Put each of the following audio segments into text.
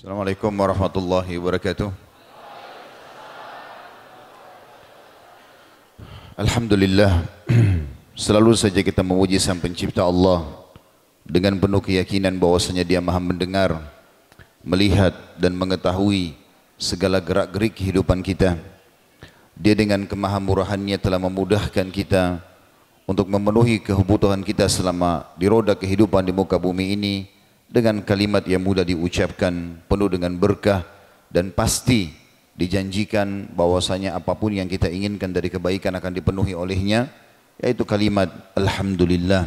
Assalamualaikum warahmatullahi wabarakatuh. Alhamdulillah, selalu saja kita memuji Sang Pencipta Allah dengan penuh keyakinan bahwasanya Dia Maha mendengar, melihat dan mengetahui segala gerak-gerik kehidupan kita. Dia dengan kemahamurahannya telah memudahkan kita untuk memenuhi kebutuhan kita selama di roda kehidupan di muka bumi ini dengan kalimat yang mudah diucapkan, penuh dengan berkah dan pasti dijanjikan bahwasanya apa pun yang kita inginkan dari kebaikan akan dipenuhi olehnya yaitu kalimat alhamdulillah.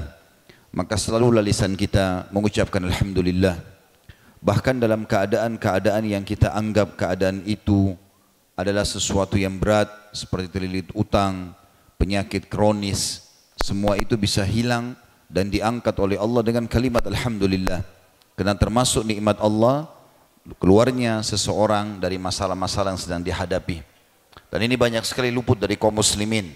Maka selalu lisan kita mengucapkan alhamdulillah. Bahkan dalam keadaan-keadaan yang kita anggap keadaan itu adalah sesuatu yang berat seperti terlilit utang penyakit kronis semua itu bisa hilang dan diangkat oleh Allah dengan kalimat alhamdulillah karena termasuk nikmat Allah keluarnya seseorang dari masalah-masalah yang sedang dihadapi. Dan ini banyak sekali luput dari kaum muslimin.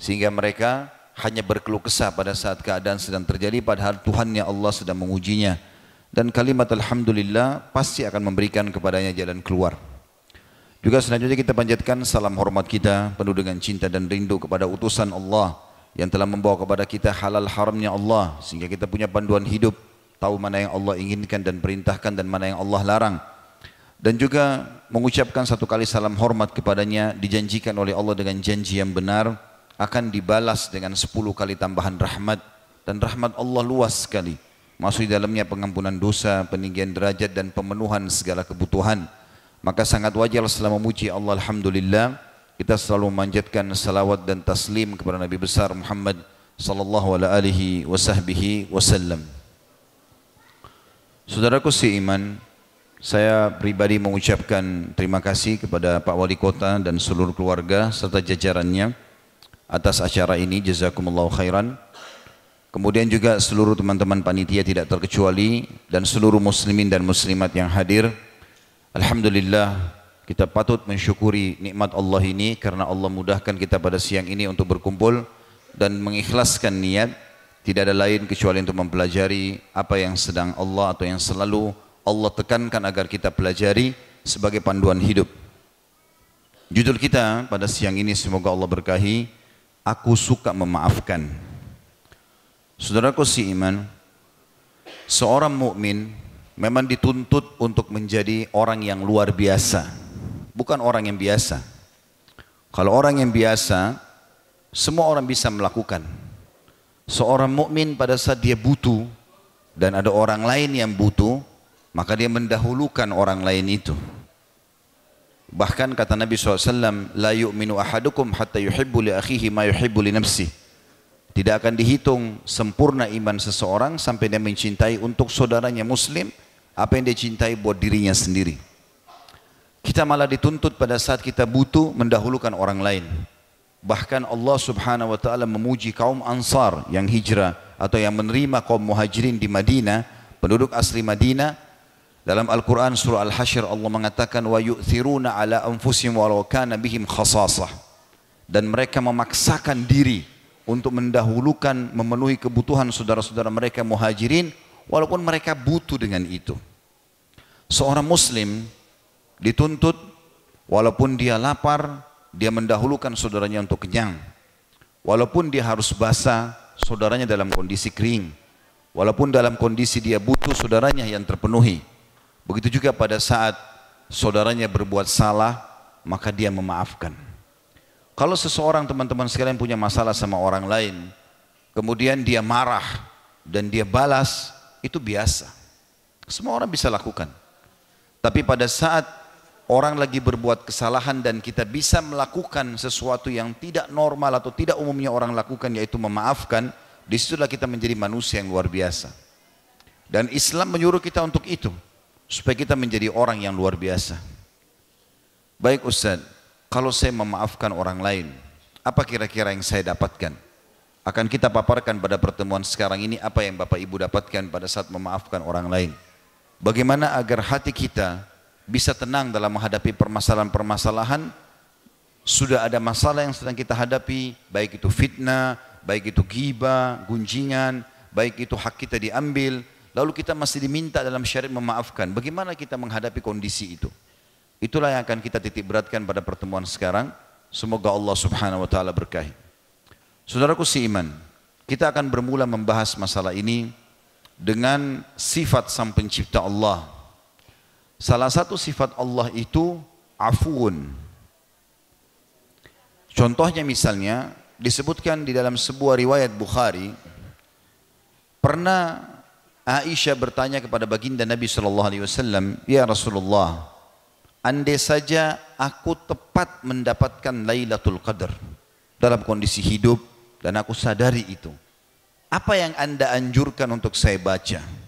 Sehingga mereka hanya berkeluh kesah pada saat keadaan sedang terjadi padahal Tuhannya Allah sedang mengujinya. Dan kalimat Alhamdulillah pasti akan memberikan kepadanya jalan keluar. Juga selanjutnya kita panjatkan salam hormat kita penuh dengan cinta dan rindu kepada utusan Allah yang telah membawa kepada kita halal haramnya Allah sehingga kita punya panduan hidup tahu mana yang Allah inginkan dan perintahkan dan mana yang Allah larang. Dan juga mengucapkan satu kali salam hormat kepadanya dijanjikan oleh Allah dengan janji yang benar akan dibalas dengan sepuluh kali tambahan rahmat dan rahmat Allah luas sekali. Masuk di dalamnya pengampunan dosa, peninggian derajat dan pemenuhan segala kebutuhan. Maka sangat wajar setelah memuji Allah Alhamdulillah kita selalu memanjatkan salawat dan taslim kepada Nabi besar Muhammad sallallahu alaihi wasallam. Saudaraku seiman, saya pribadi mengucapkan terima kasih kepada Pak Wali Kota dan seluruh keluarga serta jajarannya atas acara ini. Jazakumullah khairan. Kemudian juga seluruh teman-teman panitia tidak terkecuali dan seluruh muslimin dan muslimat yang hadir. Alhamdulillah kita patut mensyukuri nikmat Allah ini karena Allah mudahkan kita pada siang ini untuk berkumpul dan mengikhlaskan niat tidak ada lain kecuali untuk mempelajari apa yang sedang Allah atau yang selalu Allah tekankan agar kita pelajari sebagai panduan hidup. Judul kita pada siang ini semoga Allah berkahi, aku suka memaafkan. Saudaraku si iman, seorang mukmin memang dituntut untuk menjadi orang yang luar biasa, bukan orang yang biasa. Kalau orang yang biasa, semua orang bisa melakukan. Seorang mukmin pada saat dia butuh dan ada orang lain yang butuh, maka dia mendahulukan orang lain itu. Bahkan kata Nabi SAW, La yu'minu ahadukum hatta yuhibbu li akhihi ma yuhibbu li nafsi. Tidak akan dihitung sempurna iman seseorang sampai dia mencintai untuk saudaranya muslim apa yang dia cintai buat dirinya sendiri. Kita malah dituntut pada saat kita butuh mendahulukan orang lain. Bahkan Allah subhanahu wa ta'ala memuji kaum ansar yang hijrah atau yang menerima kaum muhajirin di Madinah, penduduk asli Madinah. Dalam Al-Quran surah Al-Hashr Allah mengatakan wa yu'thiruna ala anfusihim walau kana bihim khasasah. Dan mereka memaksakan diri untuk mendahulukan memenuhi kebutuhan saudara-saudara mereka muhajirin walaupun mereka butuh dengan itu. Seorang muslim dituntut walaupun dia lapar, dia mendahulukan saudaranya untuk kenyang. Walaupun dia harus basah, saudaranya dalam kondisi kering. Walaupun dalam kondisi dia butuh saudaranya yang terpenuhi. Begitu juga pada saat saudaranya berbuat salah, maka dia memaafkan. Kalau seseorang teman-teman sekalian punya masalah sama orang lain, kemudian dia marah dan dia balas, itu biasa. Semua orang bisa lakukan. Tapi pada saat orang lagi berbuat kesalahan dan kita bisa melakukan sesuatu yang tidak normal atau tidak umumnya orang lakukan yaitu memaafkan, di situlah kita menjadi manusia yang luar biasa. Dan Islam menyuruh kita untuk itu, supaya kita menjadi orang yang luar biasa. Baik Ustaz, kalau saya memaafkan orang lain, apa kira-kira yang saya dapatkan? Akan kita paparkan pada pertemuan sekarang ini apa yang Bapak Ibu dapatkan pada saat memaafkan orang lain. Bagaimana agar hati kita bisa tenang dalam menghadapi permasalahan-permasalahan sudah ada masalah yang sedang kita hadapi baik itu fitnah baik itu ghibah gunjingan baik itu hak kita diambil lalu kita masih diminta dalam syariat memaafkan. Bagaimana kita menghadapi kondisi itu? Itulah yang akan kita titik beratkan pada pertemuan sekarang. Semoga Allah subhanahu wa ta'ala berkahi. Saudaraku si iman, kita akan bermula membahas masalah ini dengan sifat sang pencipta Allah. Salah satu sifat Allah itu afuun. Contohnya misalnya disebutkan di dalam sebuah riwayat Bukhari pernah Aisyah bertanya kepada baginda Nabi sallallahu alaihi wasallam, "Ya Rasulullah, andai saja aku tepat mendapatkan Lailatul Qadar dalam kondisi hidup dan aku sadari itu, apa yang Anda anjurkan untuk saya baca?"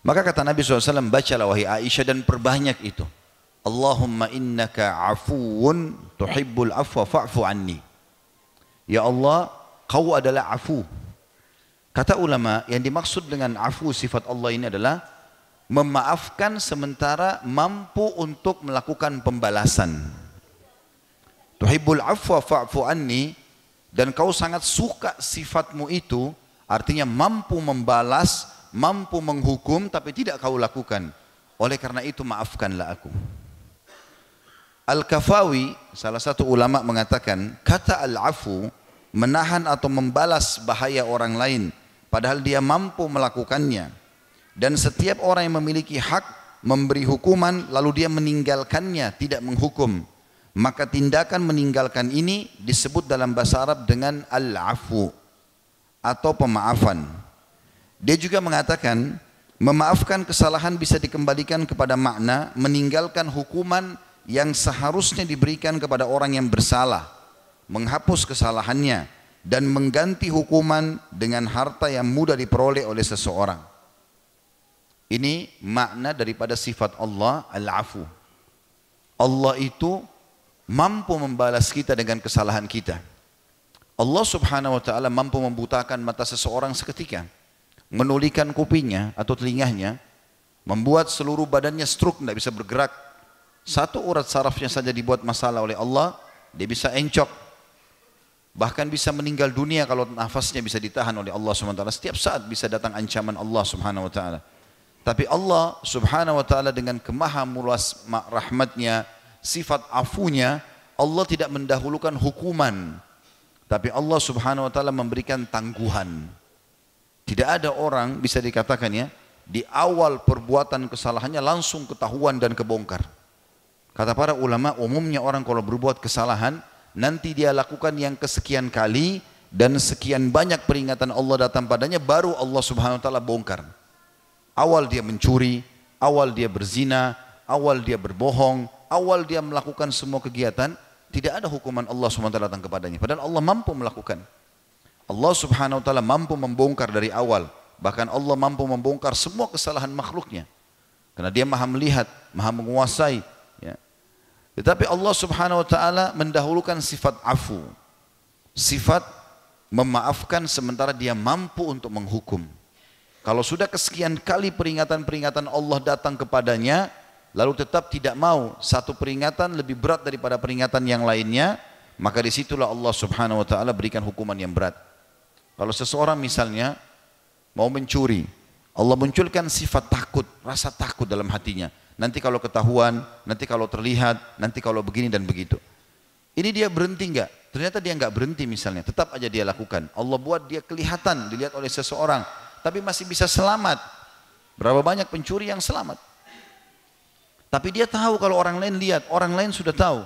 Maka kata Nabi SAW, bacalah wahai Aisyah dan perbanyak itu. Allahumma innaka afuun tuhibbul afwa fa'fu anni. Ya Allah, kau adalah afu, Kata ulama yang dimaksud dengan afu sifat Allah ini adalah memaafkan sementara mampu untuk melakukan pembalasan. Tuhibbul afwa fa'fu anni dan kau sangat suka sifatmu itu artinya mampu membalas, mampu menghukum tapi tidak kau lakukan. Oleh karena itu maafkanlah aku. Al-Kafawi salah satu ulama mengatakan kata al-afu menahan atau membalas bahaya orang lain padahal dia mampu melakukannya dan setiap orang yang memiliki hak memberi hukuman lalu dia meninggalkannya tidak menghukum maka tindakan meninggalkan ini disebut dalam bahasa Arab dengan al-afu atau pemaafan dia juga mengatakan memaafkan kesalahan bisa dikembalikan kepada makna meninggalkan hukuman yang seharusnya diberikan kepada orang yang bersalah menghapus kesalahannya dan mengganti hukuman dengan harta yang mudah diperoleh oleh seseorang. Ini makna daripada sifat Allah al-afu. Allah itu mampu membalas kita dengan kesalahan kita. Allah subhanahu wa ta'ala mampu membutakan mata seseorang seketika. Menulikan kupingnya atau telinganya. Membuat seluruh badannya stroke, tidak bisa bergerak. Satu urat sarafnya saja dibuat masalah oleh Allah. Dia bisa encok, Bahkan bisa meninggal dunia kalau nafasnya bisa ditahan oleh Allah SWT. Setiap saat bisa datang ancaman Allah Subhanahu Wa Taala. Tapi Allah Subhanahu Wa Taala dengan kemahamulas rahmatnya, sifat afunya, Allah tidak mendahulukan hukuman. Tapi Allah Subhanahu Wa Taala memberikan tangguhan. Tidak ada orang bisa dikatakan ya, di awal perbuatan kesalahannya langsung ketahuan dan kebongkar. Kata para ulama, umumnya orang kalau berbuat kesalahan, nanti dia lakukan yang kesekian kali dan sekian banyak peringatan Allah datang padanya baru Allah Subhanahu wa taala bongkar. Awal dia mencuri, awal dia berzina, awal dia berbohong, awal dia melakukan semua kegiatan, tidak ada hukuman Allah Subhanahu datang kepadanya. Padahal Allah mampu melakukan. Allah Subhanahu wa taala mampu membongkar dari awal. Bahkan Allah mampu membongkar semua kesalahan makhluknya. Karena dia maha melihat, maha menguasai, tetapi Allah subhanahu wa ta'ala mendahulukan sifat afu. Sifat memaafkan sementara dia mampu untuk menghukum. Kalau sudah kesekian kali peringatan-peringatan Allah datang kepadanya, lalu tetap tidak mau satu peringatan lebih berat daripada peringatan yang lainnya, maka di situlah Allah subhanahu wa ta'ala berikan hukuman yang berat. Kalau seseorang misalnya mau mencuri, Allah munculkan sifat takut, rasa takut dalam hatinya nanti kalau ketahuan, nanti kalau terlihat, nanti kalau begini dan begitu. Ini dia berhenti enggak? Ternyata dia enggak berhenti misalnya, tetap aja dia lakukan. Allah buat dia kelihatan, dilihat oleh seseorang, tapi masih bisa selamat. Berapa banyak pencuri yang selamat? Tapi dia tahu kalau orang lain lihat, orang lain sudah tahu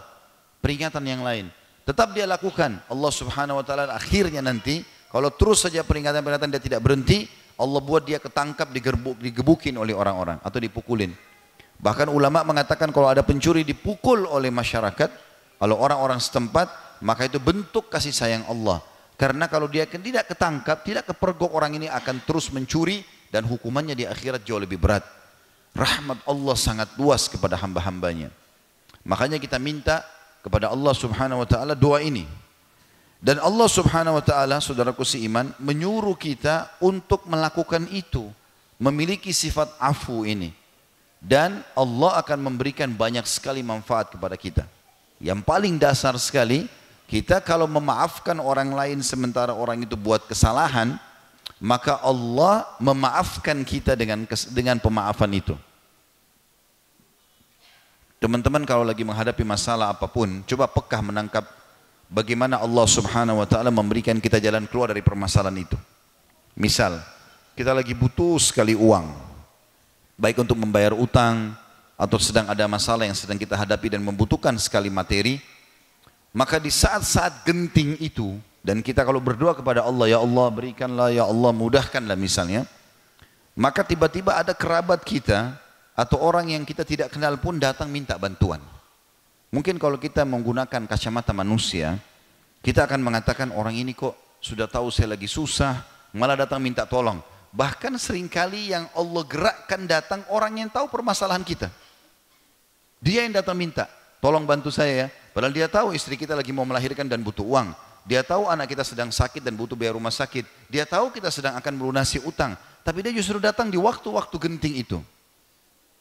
peringatan yang lain. Tetap dia lakukan. Allah Subhanahu wa taala akhirnya nanti kalau terus saja peringatan-peringatan dia tidak berhenti, Allah buat dia ketangkap digebukin oleh orang-orang atau dipukulin. Bahkan ulama mengatakan kalau ada pencuri dipukul oleh masyarakat, kalau orang-orang setempat, maka itu bentuk kasih sayang Allah. Karena kalau dia tidak ketangkap, tidak kepergok orang ini akan terus mencuri dan hukumannya di akhirat jauh lebih berat. Rahmat Allah sangat luas kepada hamba-hambanya. Makanya kita minta kepada Allah subhanahu wa ta'ala doa ini. Dan Allah subhanahu wa ta'ala, saudaraku seiman, menyuruh kita untuk melakukan itu. Memiliki sifat afu ini dan Allah akan memberikan banyak sekali manfaat kepada kita. Yang paling dasar sekali, kita kalau memaafkan orang lain sementara orang itu buat kesalahan, maka Allah memaafkan kita dengan dengan pemaafan itu. Teman-teman kalau lagi menghadapi masalah apa pun, coba pekah menangkap bagaimana Allah Subhanahu wa taala memberikan kita jalan keluar dari permasalahan itu. Misal, kita lagi butuh sekali uang. Baik untuk membayar utang atau sedang ada masalah yang sedang kita hadapi dan membutuhkan sekali materi, maka di saat-saat genting itu dan kita kalau berdoa kepada Allah, ya Allah berikanlah, ya Allah mudahkanlah misalnya, maka tiba-tiba ada kerabat kita atau orang yang kita tidak kenal pun datang minta bantuan. Mungkin kalau kita menggunakan kacamata manusia, kita akan mengatakan orang ini kok sudah tahu saya lagi susah, malah datang minta tolong. Bahkan sering kali yang Allah gerakkan datang orang yang tahu permasalahan kita. Dia yang datang minta, tolong bantu saya ya. Padahal dia tahu istri kita lagi mau melahirkan dan butuh uang. Dia tahu anak kita sedang sakit dan butuh biaya rumah sakit. Dia tahu kita sedang akan melunasi utang. Tapi dia justru datang di waktu-waktu genting itu.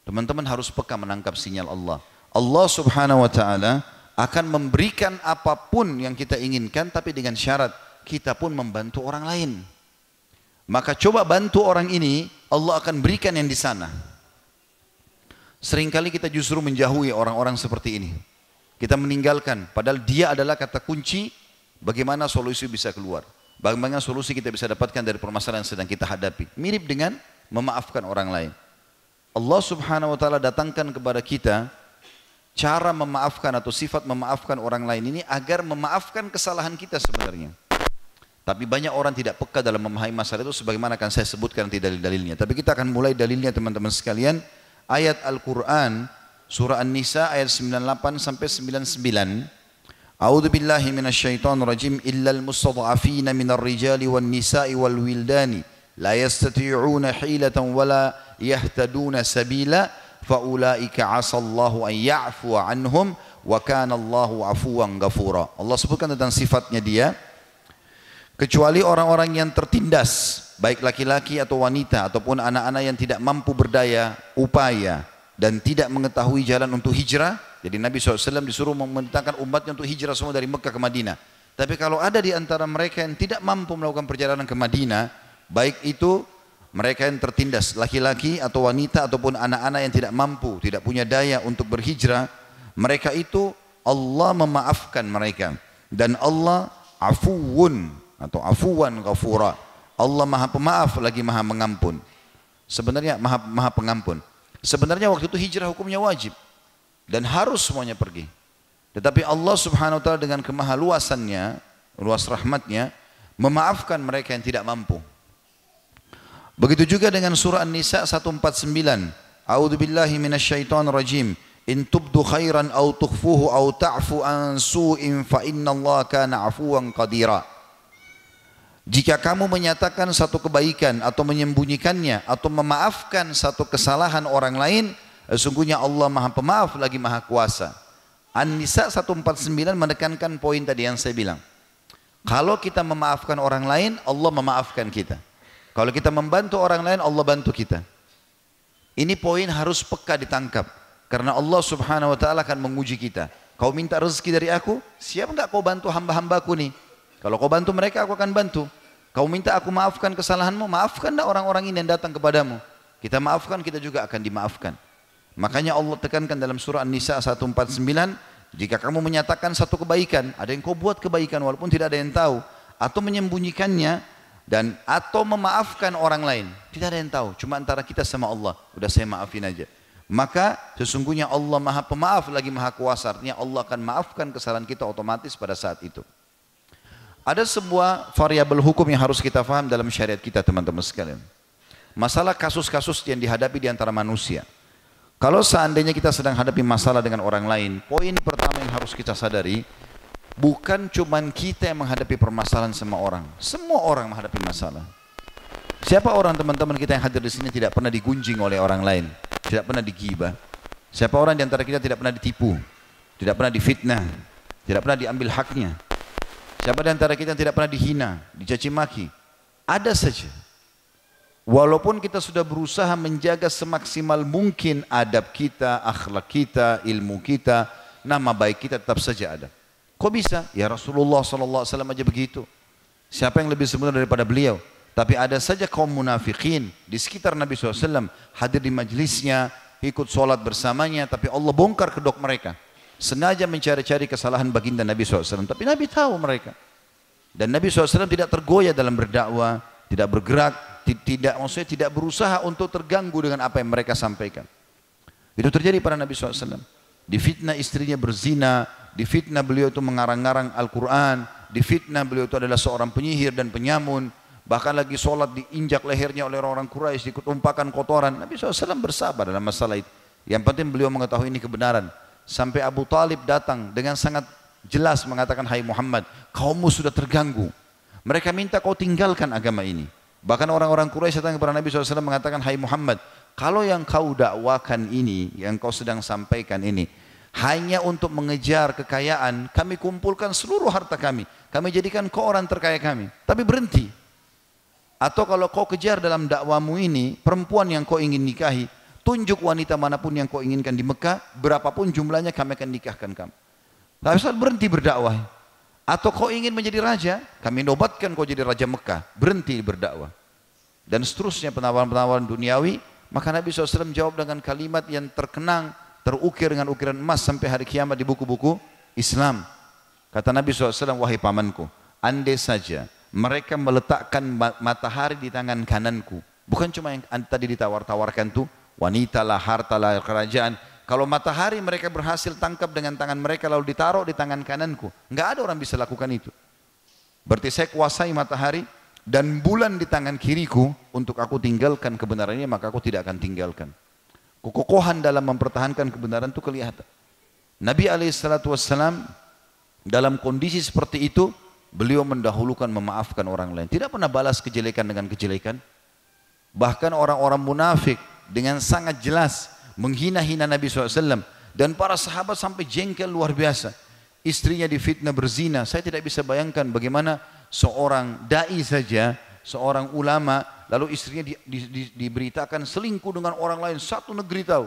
Teman-teman harus peka menangkap sinyal Allah. Allah subhanahu wa ta'ala akan memberikan apa pun yang kita inginkan tapi dengan syarat kita pun membantu orang lain. Maka coba bantu orang ini, Allah akan berikan yang di sana. Seringkali kita justru menjauhi orang-orang seperti ini. Kita meninggalkan, padahal dia adalah kata kunci bagaimana solusi bisa keluar. Bagaimana solusi kita bisa dapatkan dari permasalahan yang sedang kita hadapi. Mirip dengan memaafkan orang lain. Allah subhanahu wa ta'ala datangkan kepada kita cara memaafkan atau sifat memaafkan orang lain ini agar memaafkan kesalahan kita sebenarnya. Tapi banyak orang tidak peka dalam memahami masalah itu sebagaimana akan saya sebutkan nanti dalil-dalilnya. Tapi kita akan mulai dalilnya teman-teman sekalian. Ayat Al-Quran surah An-Nisa ayat 98 sampai 99. A'udzu billahi minasyaitonir rajim illal mustad'afina minar rijali wan nisa'i wal wildani la yastati'una hilatan wala yahtaduna sabila faulaika asallahu an ya'fu anhum wa kana Allahu afuwan ghafura. Allah sebutkan tentang sifatnya dia. Kecuali orang-orang yang tertindas baik laki-laki atau wanita ataupun anak-anak yang tidak mampu berdaya upaya dan tidak mengetahui jalan untuk hijrah. Jadi Nabi SAW disuruh memerintahkan umatnya untuk hijrah semua dari Mekah ke Madinah. Tapi kalau ada di antara mereka yang tidak mampu melakukan perjalanan ke Madinah baik itu mereka yang tertindas laki-laki atau wanita ataupun anak-anak yang tidak mampu tidak punya daya untuk berhijrah mereka itu Allah memaafkan mereka. Dan Allah afuun atau afuwan ghafura. Allah maha pemaaf lagi maha mengampun. Sebenarnya maha, maha pengampun. Sebenarnya waktu itu hijrah hukumnya wajib. Dan harus semuanya pergi. Tetapi Allah subhanahu wa ta'ala dengan kemahaluasannya luas rahmatnya memaafkan mereka yang tidak mampu Begitu juga dengan surah An-Nisa 149. A'udzu billahi minasyaitonir rajim. In tubdu khairan aw tukhfuhu aw ta'fu an su'in fa innallaha kana 'afuwan qadira. Jika kamu menyatakan satu kebaikan atau menyembunyikannya atau memaafkan satu kesalahan orang lain, sesungguhnya Allah Maha Pemaaf lagi Maha Kuasa. An-Nisa 149 menekankan poin tadi yang saya bilang. Kalau kita memaafkan orang lain, Allah memaafkan kita. Kalau kita membantu orang lain, Allah bantu kita. Ini poin harus peka ditangkap. Karena Allah subhanahu wa ta'ala akan menguji kita. Kau minta rezeki dari aku, siap enggak kau bantu hamba-hambaku nih? Kalau kau bantu mereka, aku akan bantu. Kau minta aku maafkan kesalahanmu, maafkanlah orang-orang ini yang datang kepadamu. Kita maafkan, kita juga akan dimaafkan. Makanya Allah tekankan dalam surah An-Nisa 149, jika kamu menyatakan satu kebaikan, ada yang kau buat kebaikan walaupun tidak ada yang tahu, atau menyembunyikannya, dan atau memaafkan orang lain. Tidak ada yang tahu, cuma antara kita sama Allah. Udah saya maafin aja. Maka sesungguhnya Allah Maha Pemaaf lagi Maha Kuasa. Artinya Allah akan maafkan kesalahan kita otomatis pada saat itu. Ada sebuah variabel hukum yang harus kita faham dalam syariat kita teman-teman sekalian. Masalah kasus-kasus yang dihadapi di antara manusia. Kalau seandainya kita sedang hadapi masalah dengan orang lain, poin pertama yang harus kita sadari, Bukan cuman kita yang menghadapi permasalahan sama orang. Semua orang menghadapi masalah. Siapa orang teman-teman kita yang hadir di sini tidak pernah digunjing oleh orang lain, tidak pernah digibah. Siapa orang di antara kita tidak pernah ditipu, tidak pernah difitnah, tidak pernah diambil haknya. Siapa di antara kita yang tidak pernah dihina, dicaci maki? Ada saja. Walaupun kita sudah berusaha menjaga semaksimal mungkin adab kita, akhlak kita, ilmu kita, nama baik kita tetap saja ada. Kok bisa? Ya Rasulullah SAW aja begitu. Siapa yang lebih sempurna daripada beliau? Tapi ada saja kaum munafikin di sekitar Nabi SAW hadir di majlisnya, ikut sholat bersamanya, tapi Allah bongkar kedok mereka. Sengaja mencari-cari kesalahan baginda Nabi SAW. Tapi Nabi tahu mereka. Dan Nabi SAW tidak tergoyah dalam berdakwah, tidak bergerak, tidak maksudnya tidak berusaha untuk terganggu dengan apa yang mereka sampaikan. Itu terjadi pada Nabi SAW. Difitnah istrinya berzina, difitnah beliau itu mengarang-arang Al-Quran, difitnah beliau itu adalah seorang penyihir dan penyamun, bahkan lagi sholat diinjak lehernya oleh orang-orang Quraisy, dikutumpakan kotoran. Nabi SAW bersabar dalam masalah itu. Yang penting beliau mengetahui ini kebenaran. Sampai Abu Talib datang dengan sangat jelas mengatakan, Hai Muhammad, kaummu sudah terganggu. Mereka minta kau tinggalkan agama ini. Bahkan orang-orang Quraisy datang kepada Nabi SAW mengatakan, Hai Muhammad, kalau yang kau dakwakan ini, yang kau sedang sampaikan ini, hanya untuk mengejar kekayaan, kami kumpulkan seluruh harta kami. Kami jadikan kau orang terkaya kami. Tapi berhenti. Atau kalau kau kejar dalam dakwamu ini, perempuan yang kau ingin nikahi, tunjuk wanita mana pun yang kau inginkan di Mekah, berapapun jumlahnya kami akan nikahkan kamu. Tapi saat berhenti berdakwah. Atau kau ingin menjadi raja, kami nobatkan kau jadi raja Mekah, berhenti berdakwah. Dan seterusnya penawaran-penawaran duniawi, maka Nabi SAW jawab dengan kalimat yang terkenang, terukir dengan ukiran emas sampai hari kiamat di buku-buku Islam. Kata Nabi SAW, wahai pamanku, andai saja mereka meletakkan matahari di tangan kananku. Bukan cuma yang tadi ditawar-tawarkan tuh, wanita lah, harta lah, kerajaan. Kalau matahari mereka berhasil tangkap dengan tangan mereka lalu ditaruh di tangan kananku. Enggak ada orang bisa lakukan itu. Berarti saya kuasai matahari dan bulan di tangan kiriku untuk aku tinggalkan kebenaran ini maka aku tidak akan tinggalkan. Kekokohan dalam mempertahankan kebenaran itu kelihatan. Nabi Alaihissalam dalam kondisi seperti itu beliau mendahulukan memaafkan orang lain. Tidak pernah balas kejelekan dengan kejelekan. Bahkan orang-orang munafik dengan sangat jelas menghina-hina Nabi SAW dan para sahabat sampai jengkel luar biasa istrinya difitnah berzina saya tidak bisa bayangkan bagaimana seorang dai saja seorang ulama lalu istrinya di, di, di, diberitakan selingkuh dengan orang lain satu negeri tahu.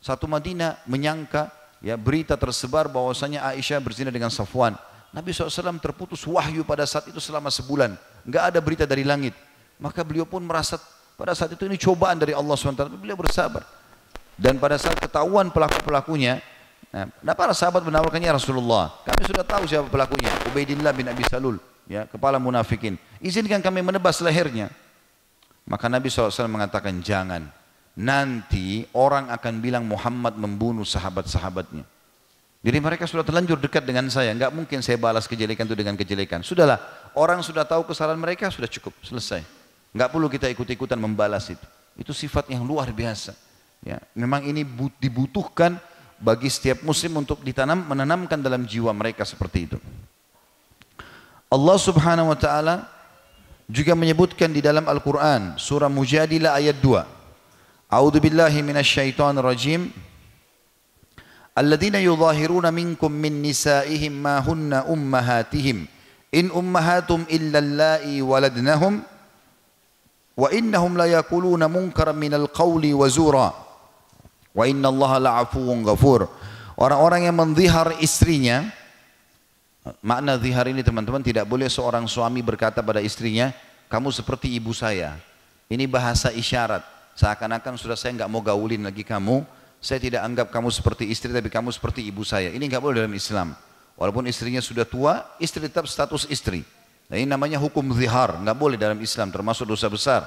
Satu Madinah menyangka ya berita tersebar bahwasanya Aisyah berzina dengan Safwan. Nabi SAW terputus wahyu pada saat itu selama sebulan. Nggak ada berita dari langit. Maka beliau pun merasa pada saat itu ini cobaan dari Allah SWT beliau bersabar. Dan pada saat ketahuan pelaku-pelakunya, nah, para sahabat menawarkannya Rasulullah. Kami sudah tahu siapa pelakunya, Ubaidillah bin Abi Salul, ya, kepala munafikin. Izinkan kami menebas lehernya. Maka Nabi SAW mengatakan jangan. Nanti orang akan bilang Muhammad membunuh sahabat-sahabatnya. Jadi mereka sudah terlanjur dekat dengan saya. Enggak mungkin saya balas kejelekan itu dengan kejelekan. Sudahlah, orang sudah tahu kesalahan mereka, sudah cukup, selesai. Enggak perlu kita ikut-ikutan membalas itu. Itu sifat yang luar biasa. Ya, memang ini dibutuhkan bagi setiap muslim untuk ditanam menanamkan dalam jiwa mereka seperti itu. Allah Subhanahu wa taala juga menyebutkan di dalam Al-Qur'an surah Mujadilah ayat 2. A'udzu billahi minasyaitonir rajim. Alladzina yudhahiruna minkum min nisaihim ma hunna ummahatihim in ummahatum illa allai waladnahum wa innahum la yaquluna munkaran minal qawli wa zura Wa inna la'afuwun ghafur. Orang-orang yang menzihar istrinya, makna zihar ini teman-teman tidak boleh seorang suami berkata pada istrinya, kamu seperti ibu saya. Ini bahasa isyarat. Seakan-akan sudah saya nggak mau gaulin lagi kamu, saya tidak anggap kamu seperti istri tapi kamu seperti ibu saya. Ini nggak boleh dalam Islam. Walaupun istrinya sudah tua, istri tetap status istri. Nah, ini namanya hukum zihar, nggak boleh dalam Islam, termasuk dosa besar.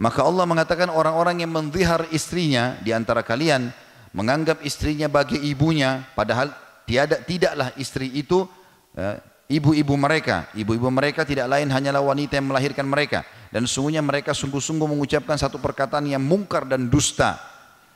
Maka Allah mengatakan orang-orang yang menzihar istrinya di antara kalian menganggap istrinya bagi ibunya padahal tiada tidaklah istri itu eh, ibu-ibu mereka. Ibu-ibu mereka tidak lain hanyalah wanita yang melahirkan mereka dan sungguhnya mereka sungguh-sungguh mengucapkan satu perkataan yang mungkar dan dusta.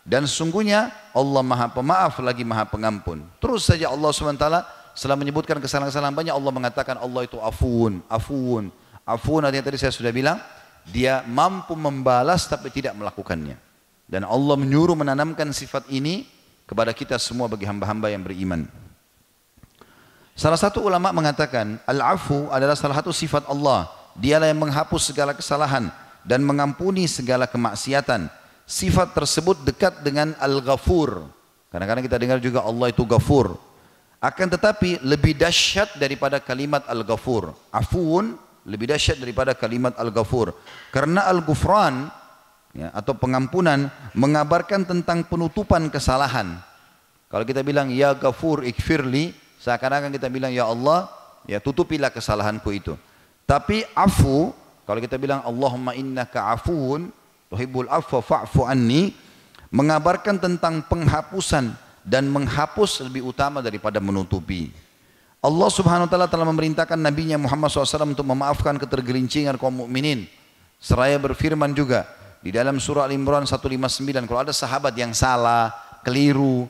Dan sungguhnya Allah Maha Pemaaf lagi Maha Pengampun. Terus saja Allah SWT setelah menyebutkan kesalahan-kesalahan banyak Allah mengatakan Allah itu afun, afun. Afun artinya tadi saya sudah bilang dia mampu membalas tapi tidak melakukannya. Dan Allah menyuruh menanamkan sifat ini kepada kita semua bagi hamba-hamba yang beriman. Salah satu ulama mengatakan, Al-afu adalah salah satu sifat Allah. Dialah yang menghapus segala kesalahan dan mengampuni segala kemaksiatan. Sifat tersebut dekat dengan Al-Ghafur. Kadang-kadang kita dengar juga Allah itu Ghafur. Akan tetapi lebih dahsyat daripada kalimat Al-Ghafur. Afuun lebih dahsyat daripada kalimat Al-Ghafur. Karena Al-Ghufran ya, atau pengampunan mengabarkan tentang penutupan kesalahan. Kalau kita bilang ya Ghafur ikfirli, seakan-akan kita bilang ya Allah, ya tutupilah kesalahanku itu. Tapi afu, kalau kita bilang Allahumma innaka afuun, tuhibbul afwa fa'fu anni, mengabarkan tentang penghapusan dan menghapus lebih utama daripada menutupi. Allah Subhanahu wa taala telah memerintahkan nabinya Muhammad SAW untuk memaafkan ketergelincingan kaum mukminin. Seraya berfirman juga di dalam surah Al-Imran 159 kalau ada sahabat yang salah, keliru,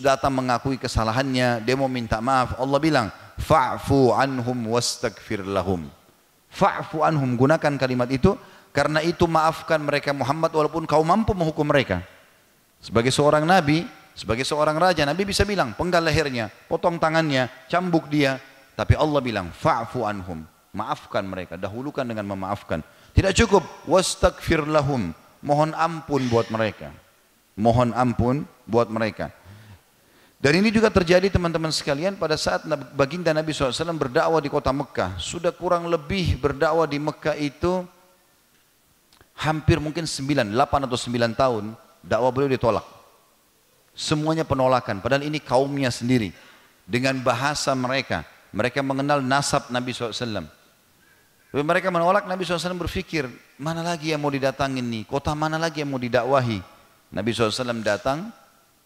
datang mengakui kesalahannya, dia mau minta maaf, Allah bilang, "Fa'fu anhum wastaghfir lahum." Fa'fu anhum gunakan kalimat itu karena itu maafkan mereka Muhammad walaupun kau mampu menghukum mereka. Sebagai seorang nabi, sebagai seorang raja, Nabi bisa bilang, penggal lehernya, potong tangannya, cambuk dia. Tapi Allah bilang, fa'fu anhum. Maafkan mereka, dahulukan dengan memaafkan. Tidak cukup, wastagfir lahum. Mohon ampun buat mereka. Mohon ampun buat mereka. Dan ini juga terjadi teman-teman sekalian pada saat baginda Nabi SAW berdakwah di kota Mekah. Sudah kurang lebih berdakwah di Mekah itu hampir mungkin 9, 8 atau 9 tahun dakwah beliau ditolak. Semuanya penolakan. Padahal ini kaumnya sendiri. Dengan bahasa mereka. Mereka mengenal nasab Nabi SAW. Tapi mereka menolak Nabi SAW berpikir, mana lagi yang mau didatangin nih? Kota mana lagi yang mau didakwahi? Nabi SAW datang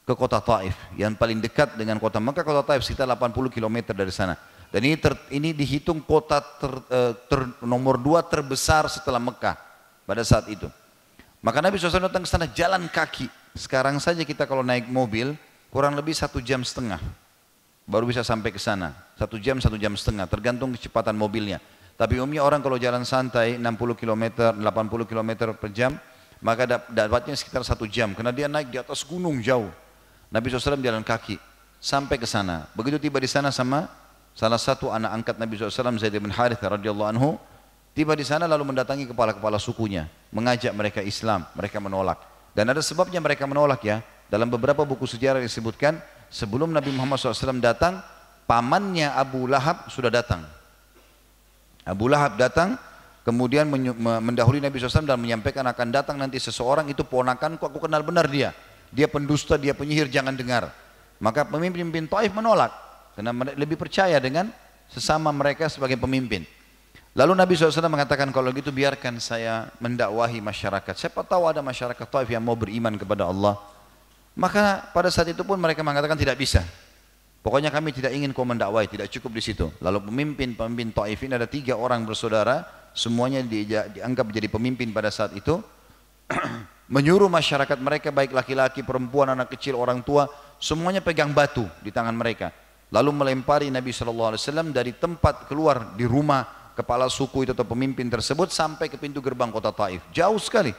ke kota Taif yang paling dekat dengan kota Mekah kota Taif sekitar 80 km dari sana dan ini ter, ini dihitung kota ter, eh, ter, nomor dua terbesar setelah Mekah pada saat itu maka Nabi SAW datang ke sana jalan kaki sekarang saja kita kalau naik mobil kurang lebih satu jam setengah baru bisa sampai ke sana. Satu jam, satu jam setengah tergantung kecepatan mobilnya. Tapi umumnya orang kalau jalan santai 60 km, 80 km per jam maka dapatnya sekitar satu jam karena dia naik di atas gunung jauh. Nabi SAW jalan kaki sampai ke sana. Begitu tiba di sana sama salah satu anak angkat Nabi SAW Zaid bin Harith radhiyallahu anhu tiba di sana lalu mendatangi kepala-kepala sukunya mengajak mereka Islam mereka menolak dan ada sebabnya mereka menolak ya. Dalam beberapa buku sejarah disebutkan sebelum Nabi Muhammad SAW datang, pamannya Abu Lahab sudah datang. Abu Lahab datang, kemudian mendahului Nabi SAW dan menyampaikan akan datang nanti seseorang itu ponakanku, aku kenal benar dia. Dia pendusta, dia penyihir, jangan dengar. Maka pemimpin-pemimpin Taif menolak karena lebih percaya dengan sesama mereka sebagai pemimpin. Lalu Nabi SAW mengatakan kalau gitu biarkan saya mendakwahi masyarakat. Siapa tahu ada masyarakat Taif yang mau beriman kepada Allah. Maka pada saat itu pun mereka mengatakan tidak bisa. Pokoknya kami tidak ingin kau mendakwahi, tidak cukup di situ. Lalu pemimpin-pemimpin Taif ini ada tiga orang bersaudara, semuanya di, dianggap menjadi pemimpin pada saat itu. menyuruh masyarakat mereka baik laki-laki, perempuan, anak kecil, orang tua, semuanya pegang batu di tangan mereka. Lalu melempari Nabi SAW dari tempat keluar di rumah kepala suku itu atau pemimpin tersebut sampai ke pintu gerbang kota Taif. Jauh sekali.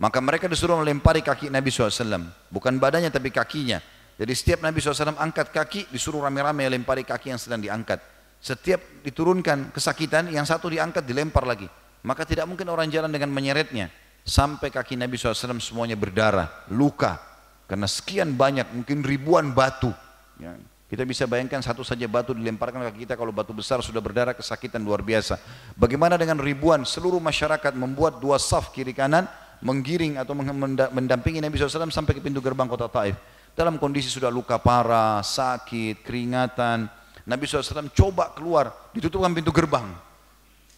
Maka mereka disuruh melempari kaki Nabi SAW. Bukan badannya tapi kakinya. Jadi setiap Nabi SAW angkat kaki, disuruh rame-rame melempari kaki yang sedang diangkat. Setiap diturunkan kesakitan, yang satu diangkat, dilempar lagi. Maka tidak mungkin orang jalan dengan menyeretnya. Sampai kaki Nabi SAW semuanya berdarah, luka. Karena sekian banyak, mungkin ribuan batu. Ya. Kita bisa bayangkan satu saja batu dilemparkan ke kita kalau batu besar sudah berdarah kesakitan luar biasa. Bagaimana dengan ribuan seluruh masyarakat membuat dua saf kiri kanan menggiring atau mendampingi Nabi SAW sampai ke pintu gerbang kota Taif. Dalam kondisi sudah luka parah, sakit, keringatan. Nabi SAW coba keluar, ditutupkan pintu gerbang.